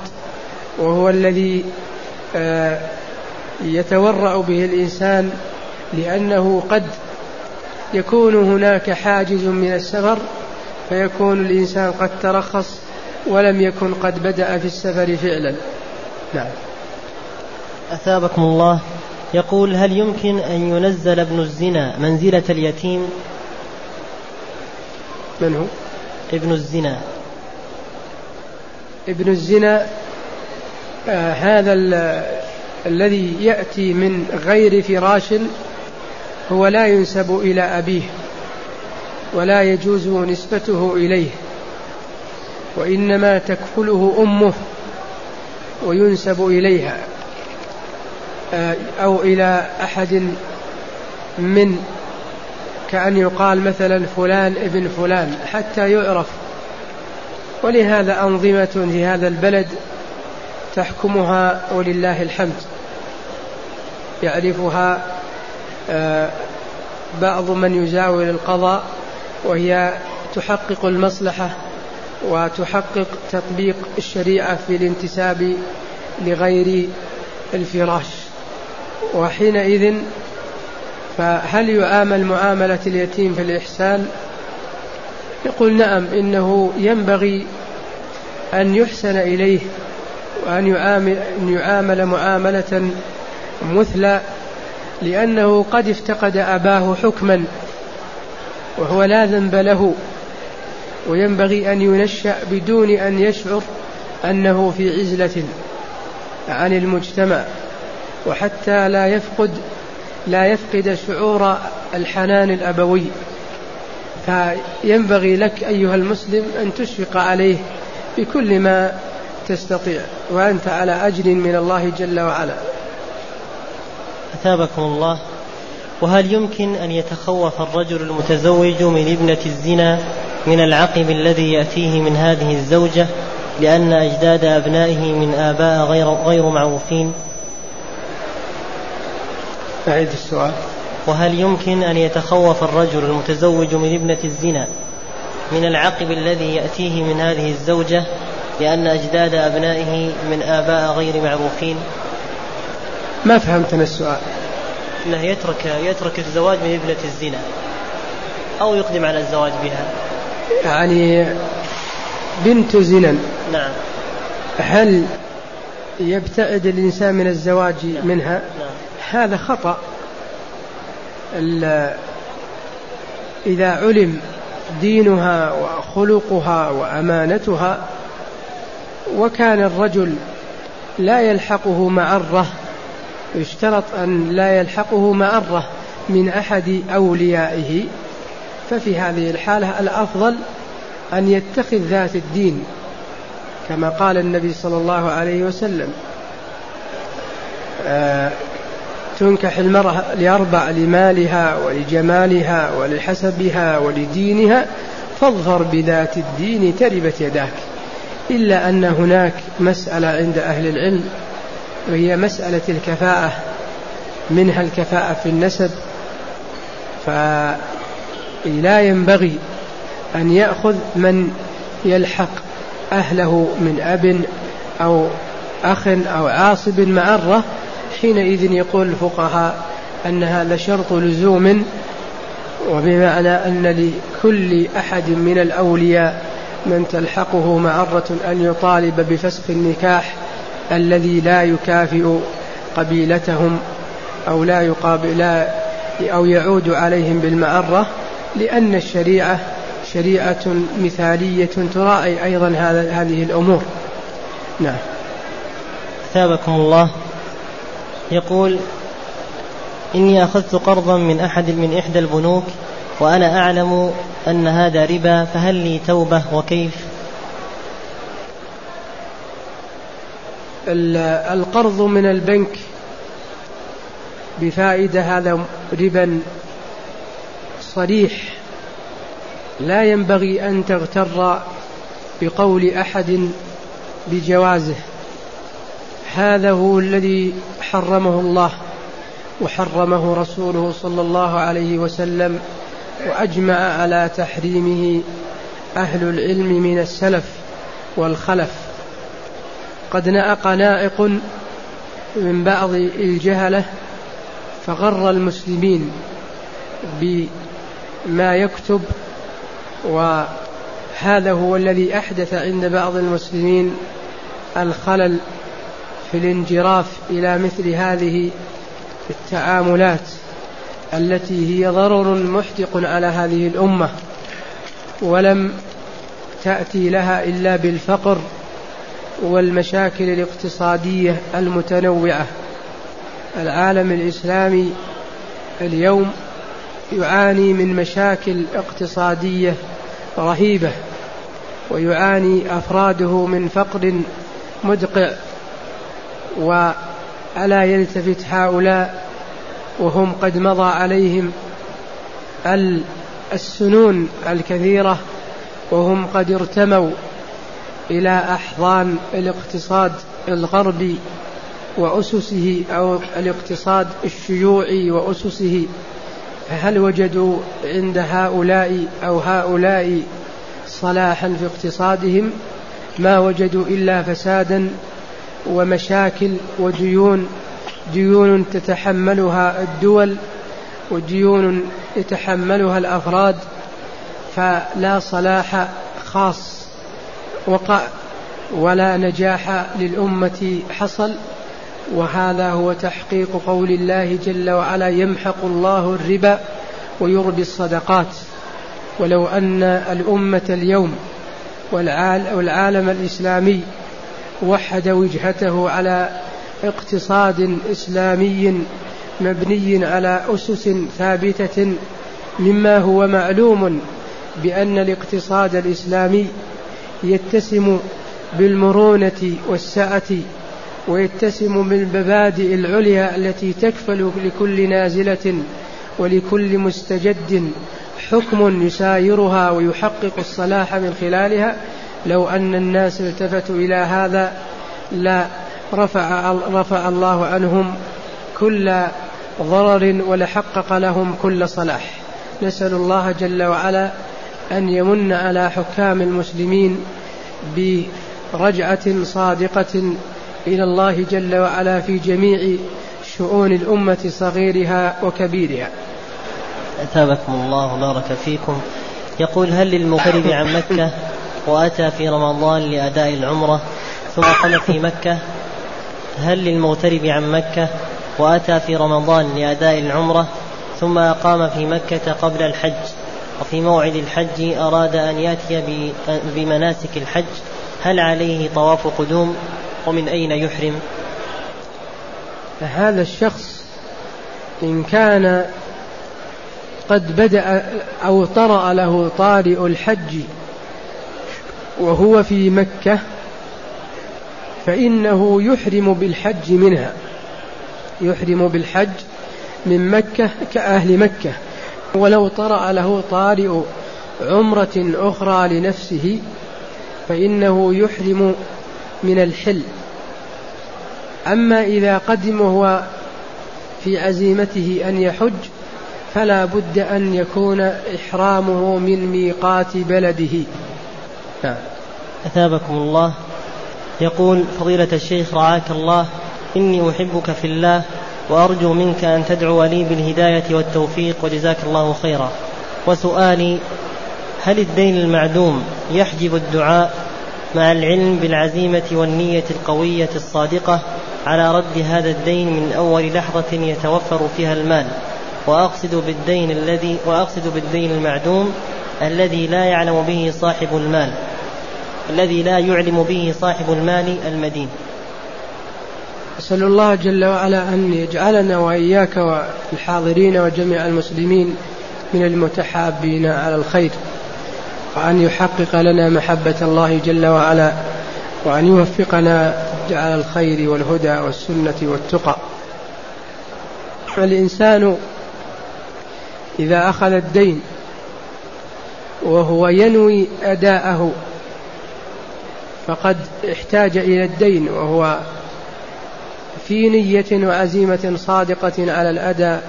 وهو الذي آه، يتورع به الإنسان لأنه قد يكون هناك حاجز من السفر فيكون الإنسان قد ترخص ولم يكن قد بدأ في السفر فعلا. نعم. أثابكم الله. يقول هل يمكن أن ينزل ابن الزنا منزلة اليتيم؟ من هو؟ ابن الزنا. ابن الزنا آه هذا الذي يأتي من غير فراش هو لا ينسب إلى أبيه ولا يجوز نسبته إليه وإنما تكفله أمه وينسب إليها آه، أو إلى أحد من كأن يقال مثلا فلان ابن فلان حتى يعرف. ولهذا أنظمة في هذا البلد تحكمها ولله الحمد. يعرفها آه، بعض من يزاول القضاء وهي تحقق المصلحة وتحقق تطبيق الشريعة في الانتساب لغير الفراش. وحينئذ فهل يعامل معاملة اليتيم في الإحسان؟ يقول نعم إنه ينبغي أن يحسن إليه وأن يعامل, يعامل معاملة مثلى لأنه قد افتقد أباه حكما وهو لا ذنب له وينبغي أن ينشأ بدون أن يشعر أنه في عزلة عن المجتمع وحتى لا يفقد لا يفقد شعور الحنان الأبوي. فينبغي لك أيها المسلم أن تشفق عليه بكل ما تستطيع وأنت على أجر من الله جل وعلا. أثابكم الله. وهل يمكن أن يتخوف الرجل المتزوج من ابنة الزنا من العقب الذي يأتيه من هذه الزوجة لأن أجداد أبنائه من آباء غير, غير معروفين؟ أعيد السؤال. وهل يمكن أن يتخوف الرجل المتزوج من ابنة الزنا من العقب الذي يأتيه من هذه الزوجة لأن أجداد أبنائه من آباء غير معروفين؟ ما فهمت أنا السؤال. أنه يترك يترك الزواج من ابنة الزنا أو يقدم على الزواج بها. يعني بنت زنا. نعم. هل يبتعد الإنسان من الزواج نعم. منها؟ نعم. هذا خطأ. إذا علم دينها وخلقها وأمانتها وكان الرجل لا يلحقه معرة يشترط أن لا يلحقه معرة من أحد أوليائه ففي هذه الحالة الأفضل أن يتخذ ذات الدين كما قال النبي صلى الله عليه وسلم. آه تنكح المرأة لأربع لمالها ولجمالها ولحسبها ولدينها فاظفر بذات الدين تربت يداك. إلا أن هناك مسألة عند أهل العلم وهي مسألة الكفاءة منها الكفاءة في النسب. فلا ينبغي أن يأخذ من يلحق أهله من أب أو أخ أو عاصب معرة حينئذ يقول الفقهاء أن هذا شرط لزوم وبمعنى أن لكل أحد من الأولياء من تلحقه معرة أن يطالب بفسخ النكاح الذي لا يكافئ قبيلتهم أو لا يقابل أو يعود عليهم بالمعرة لأن الشريعة شريعة مثالية تراعي أيضا هذه الأمور. نعم. ثابكم الله. يقول إني أخذت قرضا من أحد من إحدى البنوك وأنا أعلم أن هذا ربا فهل لي توبة؟ وكيف؟ القرض من البنك بفائدة هذا ربا صريح لا ينبغي أن تغتر بقول أحد بجوازه. هذا هو الذي حرمه الله وحرمه رسوله صلى الله عليه وسلم وأجمع على تحريمه أهل العلم من السلف والخلف. قد نأق نائق من بعض الجهلة فغر المسلمين بما يكتب وهذا هو الذي أحدث عند بعض المسلمين الخلل في الانجراف إلى مثل هذه التعاملات التي هي ضرر محدق على هذه الأمة ولم تأتي لها إلا بالفقر والمشاكل الاقتصادية المتنوعة. العالم الإسلامي اليوم يعاني من مشاكل اقتصادية رهيبة ويعاني أفراده من فقر مدقع. وألا يلتفت هؤلاء وهم قد مضى عليهم السنون الكثيرة وهم قد ارتموا إلى أحضان الاقتصاد الغربي وأسسه أو الاقتصاد الشيوعي وأسسه. فهل وجدوا عند هؤلاء أو هؤلاء صلاحا في اقتصادهم؟ ما وجدوا إلا فسادا ومشاكل وديون ديون تتحملها الدول وديون يتحملها الأفراد فلا صلاح خاص وقع ولا نجاح للأمة حصل وهذا هو تحقيق قول الله جل وعلا يمحق الله الربا ويربي الصدقات ولو أن الأمة اليوم والعالم الإسلامي وحد وجهته على اقتصاد إسلامي مبني على أسس ثابتة مما هو معلوم بأن الاقتصاد الإسلامي يتسم بالمرونة والسعة ويتسم بالمبادئ العليا التي تكفل لكل نازلة ولكل مستجد حكم يسايرها ويحقق الصلاح من خلالها. لو أن الناس التفتوا إلى هذا لا رفع, رفع الله عنهم كل ضرر ولحقق لهم كل صلاح. نسأل الله جل وعلا أن يمن على حكام المسلمين برجعة صادقة إلى الله جل وعلا في جميع شؤون الأمة صغيرها وكبيرها. أثابكم الله وبارك فيكم. يقول هل للمغترب عن مكة وأتى في رمضان لأداء العمرة ثم قام في مكة هل للمغترب عن مكة وأتى في رمضان لأداء العمرة ثم أقام في مكة قبل الحج. وفي موعد الحج أراد أن يأتي بمناسك الحج هل عليه طواف قدوم؟ ومن أين يحرم؟ هذا الشخص إن كان قد بدأ أو طرأ له طارئ الحج وهو في مكة فإنه يحرم بالحج منها. يحرم بالحج من مكة كأهل مكة. ولو طرأ له طارئ عمرة أخرى لنفسه فإنه يحرم من الحل. أما إذا قدم هو في عزيمته أن يحج فلا بد أن يكون إحرامه من ميقات بلده. نعم. أثابكم الله. يقول فضيلة الشيخ رعاك الله. إني أحبك في الله وأرجو منك أن تدعو لي بالهداية والتوفيق وجزاك الله خيرا. وسؤالي هل الدين المعدوم يحجب الدعاء مع العلم بالعزيمة والنية القوية الصادقة على رد هذا الدين من أول لحظة يتوفر فيها المال؟ وأقصد بالدين الذي وأقصد بالدين المعدوم الذي لا يعلم به صاحب المال. الذي لا يعلم به صاحب المال المدين. أسأل الله جل وعلا أن يجعلنا وإياك والحاضرين وجميع المسلمين من المتحابين على الخير وأن يحقق لنا محبة الله جل وعلا وأن يوفقنا على الخير والهدى والسنة والتقى. الإنسان إذا أخذ الدين وهو ينوي أداءه فقد احتاج إلى الدين وهو في نية وعزيمة صادقة على الأداء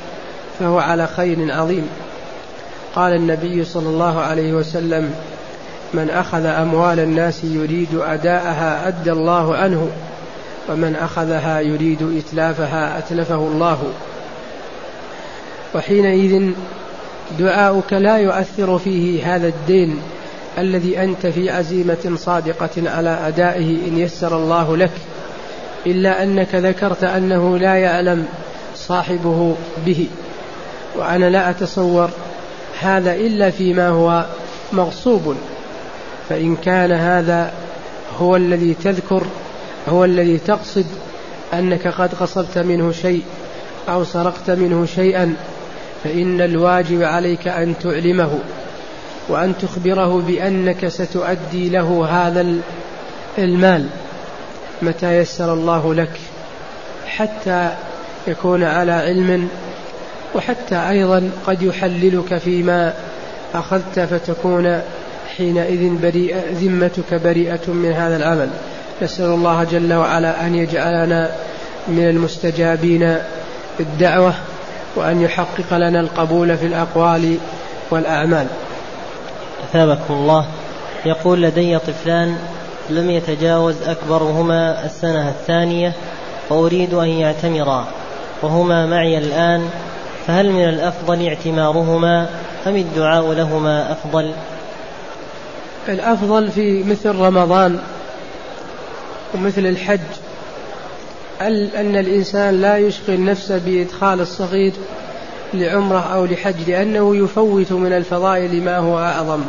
فهو على خير عظيم. قال النبي صلى الله عليه وسلم من أخذ أموال الناس يريد أداءها أدى الله عنه ومن أخذها يريد إتلافها أتلفه الله. وحينئذ دعاؤك لا يؤثر فيه هذا الدين الذي أنت في عزيمة صادقة على أدائه إن يسر الله لك إلا أنك ذكرت أنه لا يعلم صاحبه به. وأنا لا أتصور هذا إلا فيما هو مغصوب. فإن كان هذا هو الذي تذكر هو الذي تقصد أنك قد غصبت منه شيء أو سرقت منه شيئا فإن الواجب عليك أن تعلمه. وأن تخبره بأنك ستؤدي له هذا المال. متى يسر الله لك؟ حتى يكون على علم وحتى أيضا قد يحللك فيما أخذت فتكون حينئذ بريئة ذمتك بريئة من هذا العمل. نسأل الله جل وعلا أن يجعلنا من المستجابين الدعوة وأن يحقق لنا القبول في الأقوال والأعمال. أثابكم الله. يقول لدي طفلان لم يتجاوز أكبرهما السنة الثانية وأريد أن يعتمرا وهما معي الآن فهل من الأفضل اعتمارهما أم الدعاء لهما أفضل؟ الأفضل في مثل رمضان ومثل الحج أن الإنسان لا يشغل نفسه بإدخال الصغير لعمرة أو لحج لأنه يفوت من الفضائل ما هو أعظم.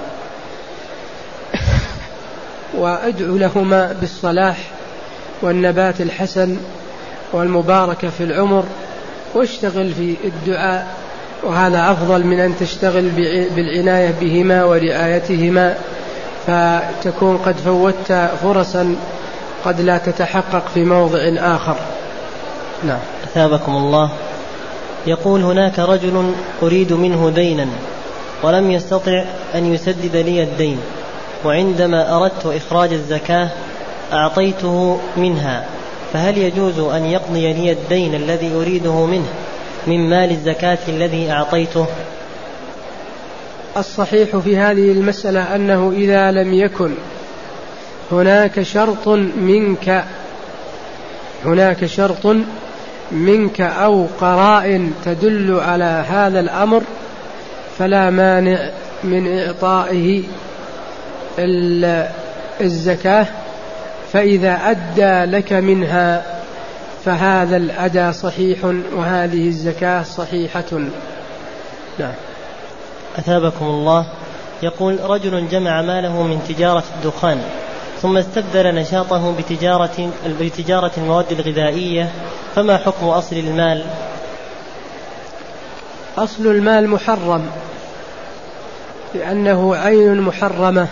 وأدعو لهما بالصلاح والنبات الحسن والمباركة في العمر واشتغل في الدعاء. وهذا أفضل من أن تشتغل بالعناية بهما ورعايتهما. فتكون قد فوتت فرصا قد لا تتحقق في موضع آخر. نعم. أثابكم الله. يقول هناك رجل أريد منه دينا ولم يستطع أن يسدد لي الدين وعندما أردت إخراج الزكاة أعطيته منها فهل يجوز أن يقضي لي الدين الذي أريده منه من مال الزكاة الذي أعطيته؟ الصحيح في هذه المسألة أنه إذا لم يكن هناك شرط منك هناك شرط منك أو قرائن تدل على هذا الأمر فلا مانع من إعطائه الزكاة فإذا أدى لك منها فهذا الأداء صحيح وهذه الزكاة صحيحة. نعم. أثابكم الله. يقول رجل جمع ماله من تجارة الدخان. ثم استبدل نشاطه بتجارة بتجارة المواد الغذائية فما حكم أصل المال؟ أصل المال محرم لأنه عين محرمة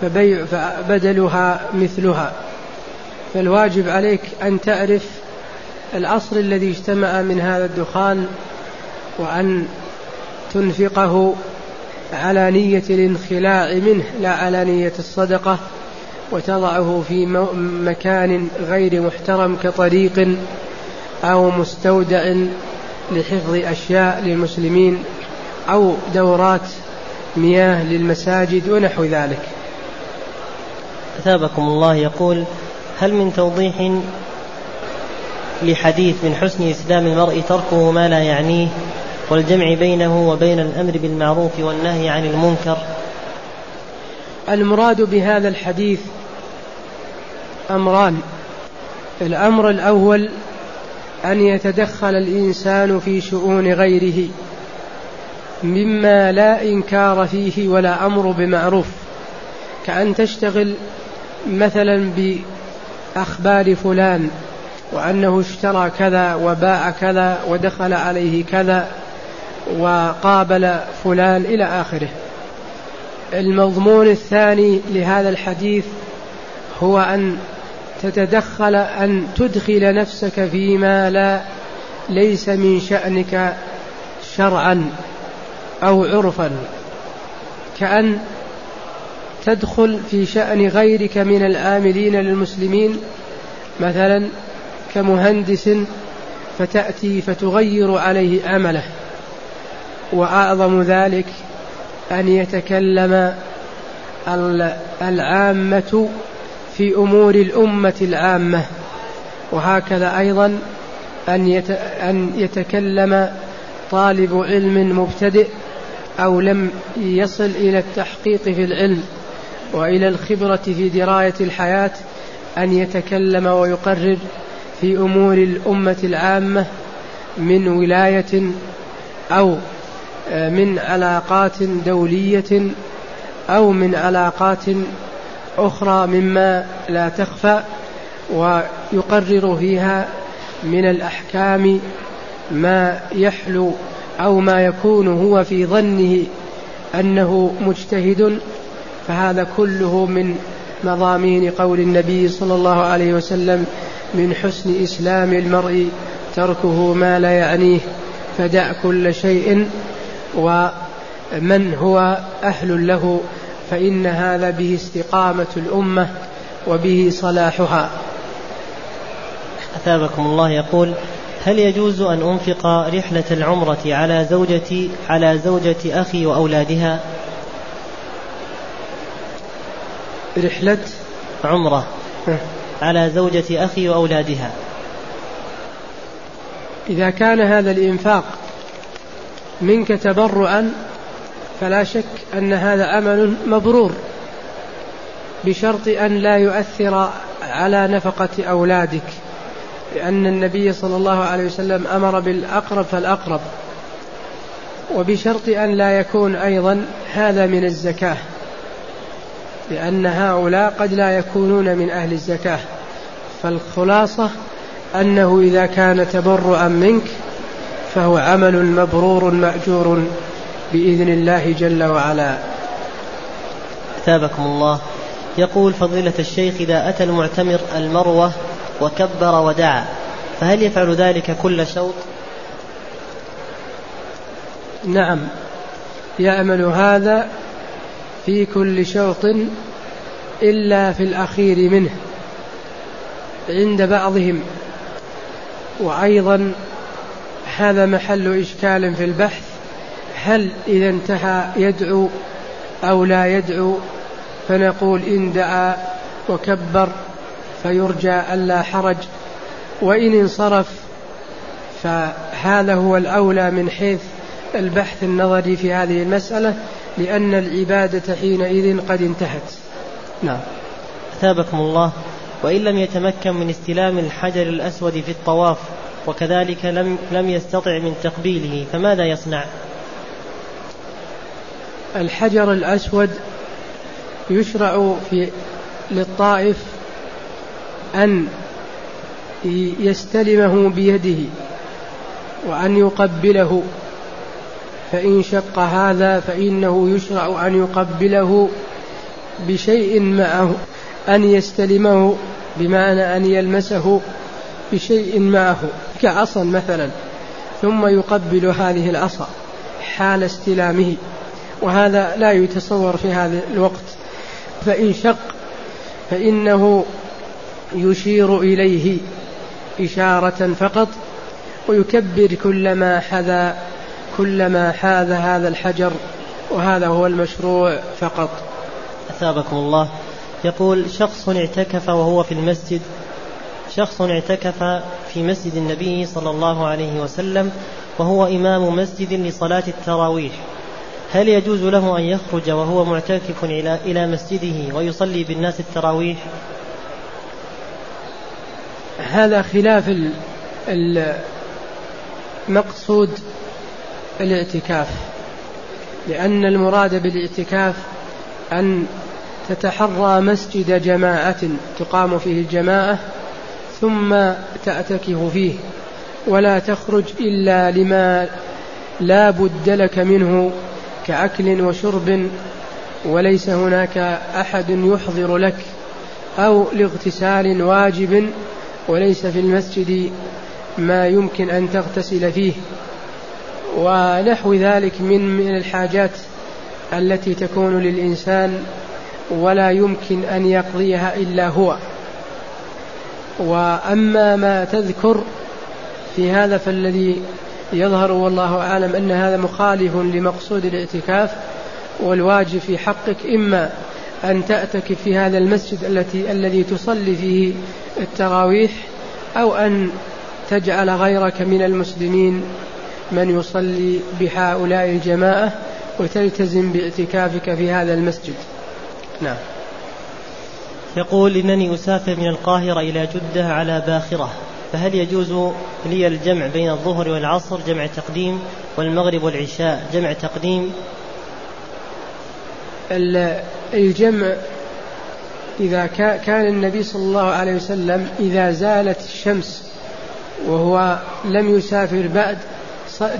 فبيع فبدلها مثلها فالواجب عليك أن تعرف الأصل الذي اجتمع من هذا الدخان وأن تنفقه على نية الانخلاع منه لا على نية الصدقة وتضعه في مكان غير محترم كطريق أو مستودع لحفظ أشياء للمسلمين أو دورات مياه للمساجد ونحو ذلك. أثابكم الله يقول هل من توضيح لحديث من حسن إسلام المرء تركه ما لا يعنيه والجمع بينه وبين الأمر بالمعروف والنهي عن المنكر؟ المراد بهذا الحديث أمران الأمر الأول أن يتدخل الإنسان في شؤون غيره مما لا إنكار فيه ولا أمر بمعروف. كأن تشتغل مثلا بأخبار فلان وأنه اشترى كذا وباع كذا ودخل عليه كذا وقابل فلان إلى آخره. المضمون الثاني لهذا الحديث هو أن تتدخل أن تدخل نفسك فيما لا ليس من شأنك شرعا أو عرفا. كأن تدخل في شأن غيرك من العاملين للمسلمين مثلا كمهندس فتأتي فتغير عليه عمله وأعظم ذلك أن يتكلم العامة في أمور الأمة العامة وهكذا أيضا أن يتكلم طالب علم مبتدئ أو لم يصل إلى التحقيق في العلم وإلى الخبرة في دراية الحياة أن يتكلم ويقرر في أمور الأمة العامة من ولاية أو من علاقات دولية أو من علاقات أخرى مما لا تخفى ويقرر فيها من الأحكام ما يحلو أو ما يكون هو في ظنه أنه مجتهد فهذا كله من مضامين قول النبي صلى الله عليه وسلم من حسن إسلام المرء تركه ما لا يعنيه فدع كل شيء ومن هو أهل له فإن هذا به استقامة الأمة وبه صلاحها. أثابكم الله يقول هل يجوز أن أنفق رحلة العمرة على زوجتي على زوجة أخي وأولادها؟ رحلة عمرة على زوجة أخي وأولادها. إذا كان هذا الإنفاق منك تبرعا فلا شك أن هذا عمل مبرور بشرط أن لا يؤثر على نفقة أولادك لأن النبي صلى الله عليه وسلم أمر بالأقرب فالأقرب وبشرط أن لا يكون أيضا هذا من الزكاة لأن هؤلاء قد لا يكونون من أهل الزكاة فالخلاصة أنه إذا كان تبرعا منك فهو عمل مبرور مأجور. بإذن الله جل وعلا. أثابكم الله. يقول فضيلة الشيخ إذا أتى المعتمر المروة وكبر ودعا فهل يفعل ذلك كل شوط؟ نعم يعمل هذا في كل شوط إلا في الأخير منه عند بعضهم. وأيضا هذا محل إشكال في البحث هل إذا انتهى يدعو أو لا يدعو؟ فنقول إن دعا وكبر فيرجى ألا حرج. وإن انصرف فهذا هو الأولى من حيث البحث النظري في هذه المسألة لأن العبادة حينئذ قد انتهت. نعم. أثابكم الله. وإن لم يتمكن من استلام الحجر الأسود في الطواف وكذلك لم لم يستطع من تقبيله فماذا يصنع؟ الحجر الأسود يشرع في للطائف أن يستلمه بيده وأن يقبله فإن شق هذا فإنه يشرع أن يقبله بشيء معه أن يستلمه بمعنى أن يلمسه بشيء معه. كعصا مثلا ثم يقبل هذه العصا حال استلامه. وهذا لا يتصور في هذا الوقت. فإن شق فإنه يشير إليه إشارة فقط ويكبر كلما حذا كلما حاذ هذا الحجر وهذا هو المشروع فقط. أثابكم الله. يقول شخص اعتكف وهو في المسجد شخص اعتكف في مسجد النبي صلى الله عليه وسلم وهو إمام مسجد لصلاة التراويح. هل يجوز له أن يخرج وهو معتكف إلى إلى مسجده ويصلي بالناس التراويح؟ هذا خلاف المقصود الاعتكاف لأن المراد بالاعتكاف أن تتحرى مسجد جماعة تقام فيه الجماعة ثم تعتكف فيه ولا تخرج إلا لما لا بد لك منه كأكل وشرب وليس هناك أحد يحضر لك أو لاغتسال واجب وليس في المسجد ما يمكن أن تغتسل فيه ونحو ذلك من من الحاجات التي تكون للإنسان ولا يمكن أن يقضيها إلا هو. وأما ما تذكر في هذا فالذي يظهر والله أعلم أن هذا مخالف لمقصود الاعتكاف والواجب في حقك إما أن تأتكف في هذا المسجد التي الذي تصلي فيه التراويح أو أن تجعل غيرك من المسلمين من يصلي بهؤلاء الجماعة وتلتزم باعتكافك في هذا المسجد. نعم. يقول إنني أسافر من القاهرة إلى جدة على باخرة. فهل يجوز لي الجمع بين الظهر والعصر جمع تقديم والمغرب والعشاء جمع تقديم؟ الجمع إذا كان النبي صلى الله عليه وسلم إذا زالت الشمس وهو لم يسافر بعد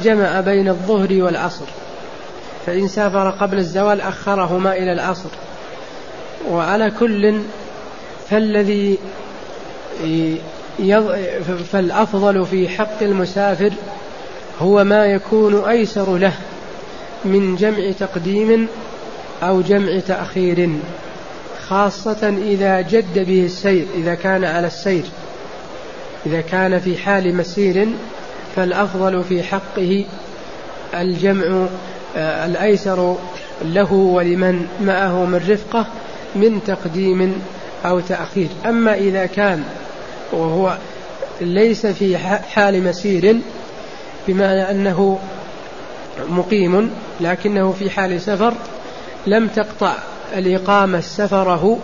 جمع بين الظهر والعصر. فإن سافر قبل الزوال أخرهما إلى العصر. وعلى كل فالذي فالأفضل في حق المسافر هو ما يكون أيسر له من جمع تقديم أو جمع تأخير خاصة إذا جد به السير إذا كان على السير. إذا كان في حال مسير فالأفضل في حقه الجمع آه، الأيسر له ولمن معه من رفقة من تقديم أو تأخير. أما إذا كان وهو ليس في حال مسير بمعنى أنه مقيم لكنه في حال سفر لم تقطع الإقامة سفره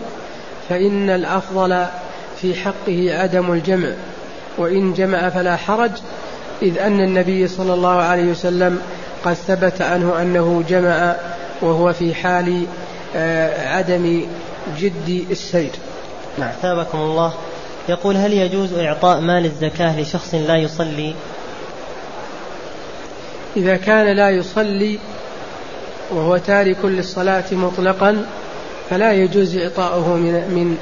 فإن الأفضل في حقه عدم الجمع. وإن جمع فلا حرج إذ أن النبي صلى الله عليه وسلم قد ثبت عنه أنه جمع وهو في حال آه، عدم جد السير. نعم ثابكم الله. يقول هل يجوز إعطاء مال الزكاة لشخص لا يصلي؟ إذا كان لا يصلي وهو تارك للصلاة مطلقا فلا يجوز إعطاؤه من من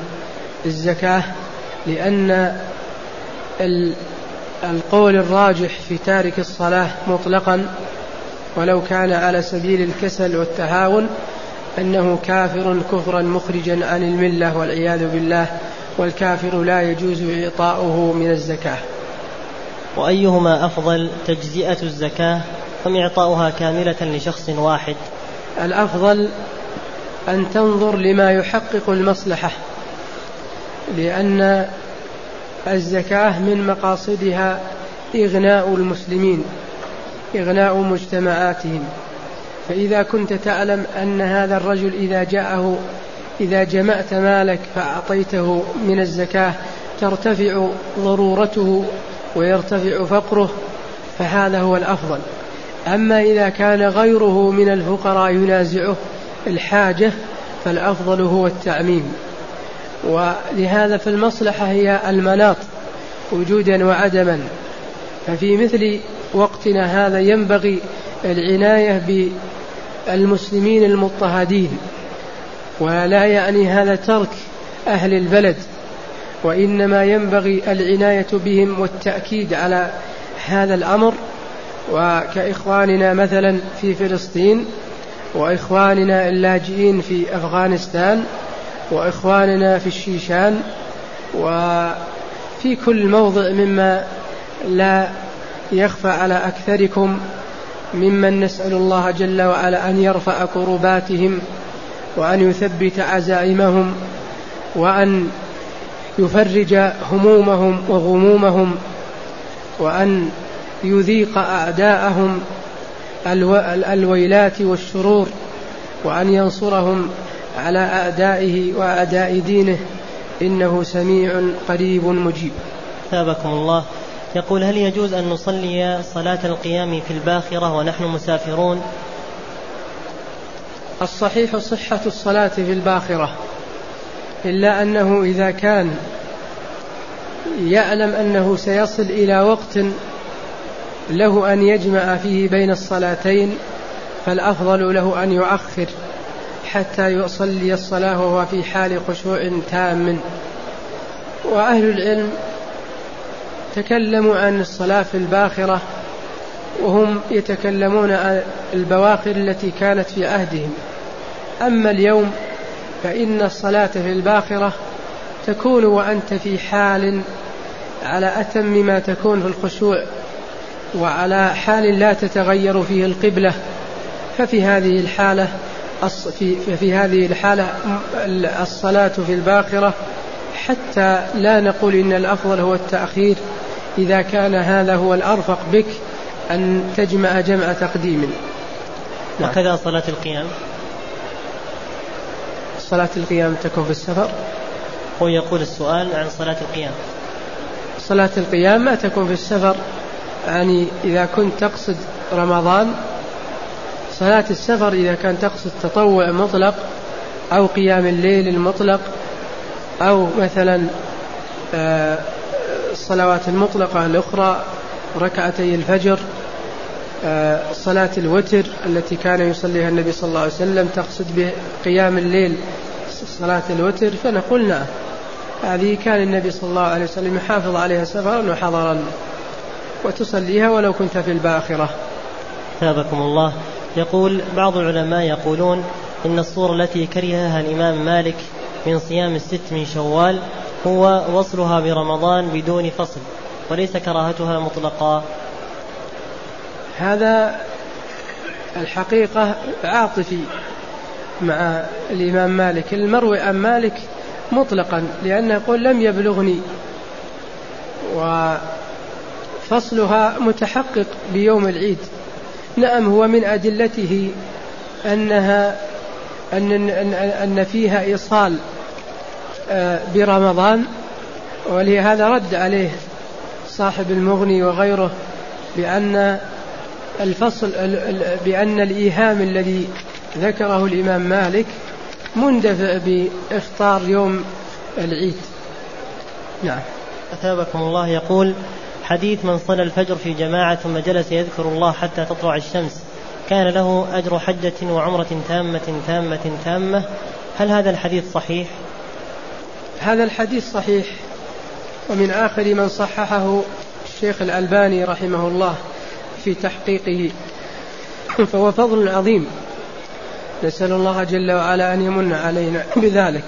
الزكاة لأن القول الراجح في تارك الصلاة مطلقا ولو كان على سبيل الكسل والتهاون أنه كافر كفرا مخرجا عن الملة والعياذ بالله. والكافر لا يجوز إعطاؤه من الزكاة. وأيهما أفضل تجزئة الزكاة أم إعطاؤها كاملة لشخص واحد؟ الأفضل أن تنظر لما يحقق المصلحة لأن الزكاة من مقاصدها إغناء المسلمين إغناء مجتمعاتهم. فإذا كنت تعلم أن هذا الرجل إذا جاءه إذا جمعت مالك فأعطيته من الزكاة ترتفع ضرورته ويرتفع فقره فهذا هو الأفضل. أما إذا كان غيره من الفقراء ينازعه الحاجة فالأفضل هو التعميم. ولهذا فالمصلحة هي المناط وجودا وعدما. ففي مثل وقتنا هذا ينبغي العناية بالمسلمين المضطهدين. ولا يعني هذا ترك أهل البلد وإنما ينبغي العناية بهم والتأكيد على هذا الأمر. وكإخواننا مثلا في فلسطين وإخواننا اللاجئين في أفغانستان وإخواننا في الشيشان وفي كل موضع مما لا يخفى على أكثركم ممن نسأل الله جل وعلا أن يرفع كرباتهم وأن يثبت عزائمهم وأن يفرج همومهم وغمومهم وأن يذيق أعداءهم الويلات والشرور وأن ينصرهم على أعدائه وأعداء دينه إنه سميع قريب مجيب. ثابكم الله. يقول هل يجوز أن نصلي صلاة القيام في الباخرة ونحن مسافرون؟ الصحيح صحة الصلاة في الباخرة إلا أنه إذا كان يعلم أنه سيصل إلى وقت له أن يجمع فيه بين الصلاتين فالأفضل له أن يؤخر حتى يصلي الصلاة وهو في حال خشوع تام. وأهل العلم تكلموا عن الصلاة في الباخرة وهم يتكلمون عن البواخر التي كانت في عهدهم. أما اليوم فإن الصلاة في الباخرة تكون وأنت في حال على أتم ما تكون في الخشوع وعلى حال لا تتغير فيه القبلة ففي هذه الحالة في, هذه الحالة الصلاة في الباخرة حتى لا نقول إن الأفضل هو التأخير إذا كان هذا هو الأرفق بك أن تجمع جمع تقديم. نعم. وكذا صلاة القيام. صلاة القيام تكون في السفر؟ هو يقول السؤال عن صلاة القيام. صلاة القيام ما تكون في السفر؟ يعني إذا كنت تقصد رمضان صلاة السفر إذا كان تقصد تطوع مطلق أو قيام الليل المطلق أو مثلا آه، الصلوات المطلقة الأخرى ركعتي الفجر آه، صلاة الوتر التي كان يصليها النبي صلى الله عليه وسلم تقصد بقيام الليل صلاة الوتر فنقول نعم. هذه كان النبي صلى الله عليه وسلم يحافظ عليها سفرا وحضرا وتصليها ولو كنت في الباخرة. ثابكم الله. يقول بعض العلماء يقولون إن الصورة التي كرهها الإمام مالك من صيام الست من شوال هو وصلها برمضان بدون فصل وليس كراهتها مطلقا. هذا الحقيقة عاطفي مع الإمام مالك. المروي عن مالك مطلقا لأنه يقول لم يبلغني. وفصلها متحقق بيوم العيد. نعم هو من أدلته أنها أن أن فيها إيصال آه، برمضان. ولهذا رد عليه صاحب المغني وغيره بأن الفصل بأن الإيهام الذي ذكره الإمام مالك مندفع بإفطار يوم العيد. نعم. أثابكم الله يقول حديث من صلى الفجر في جماعة ثم جلس يذكر الله حتى تطلع الشمس كان له أجر حجة وعمرة تامة تامة تامة. هل هذا الحديث صحيح؟ هذا الحديث صحيح ومن آخر من صححه الشيخ الألباني رحمه الله. في تحقيقه. فهو فضل عظيم. نسأل الله جل وعلا أن يمن علينا بذلك.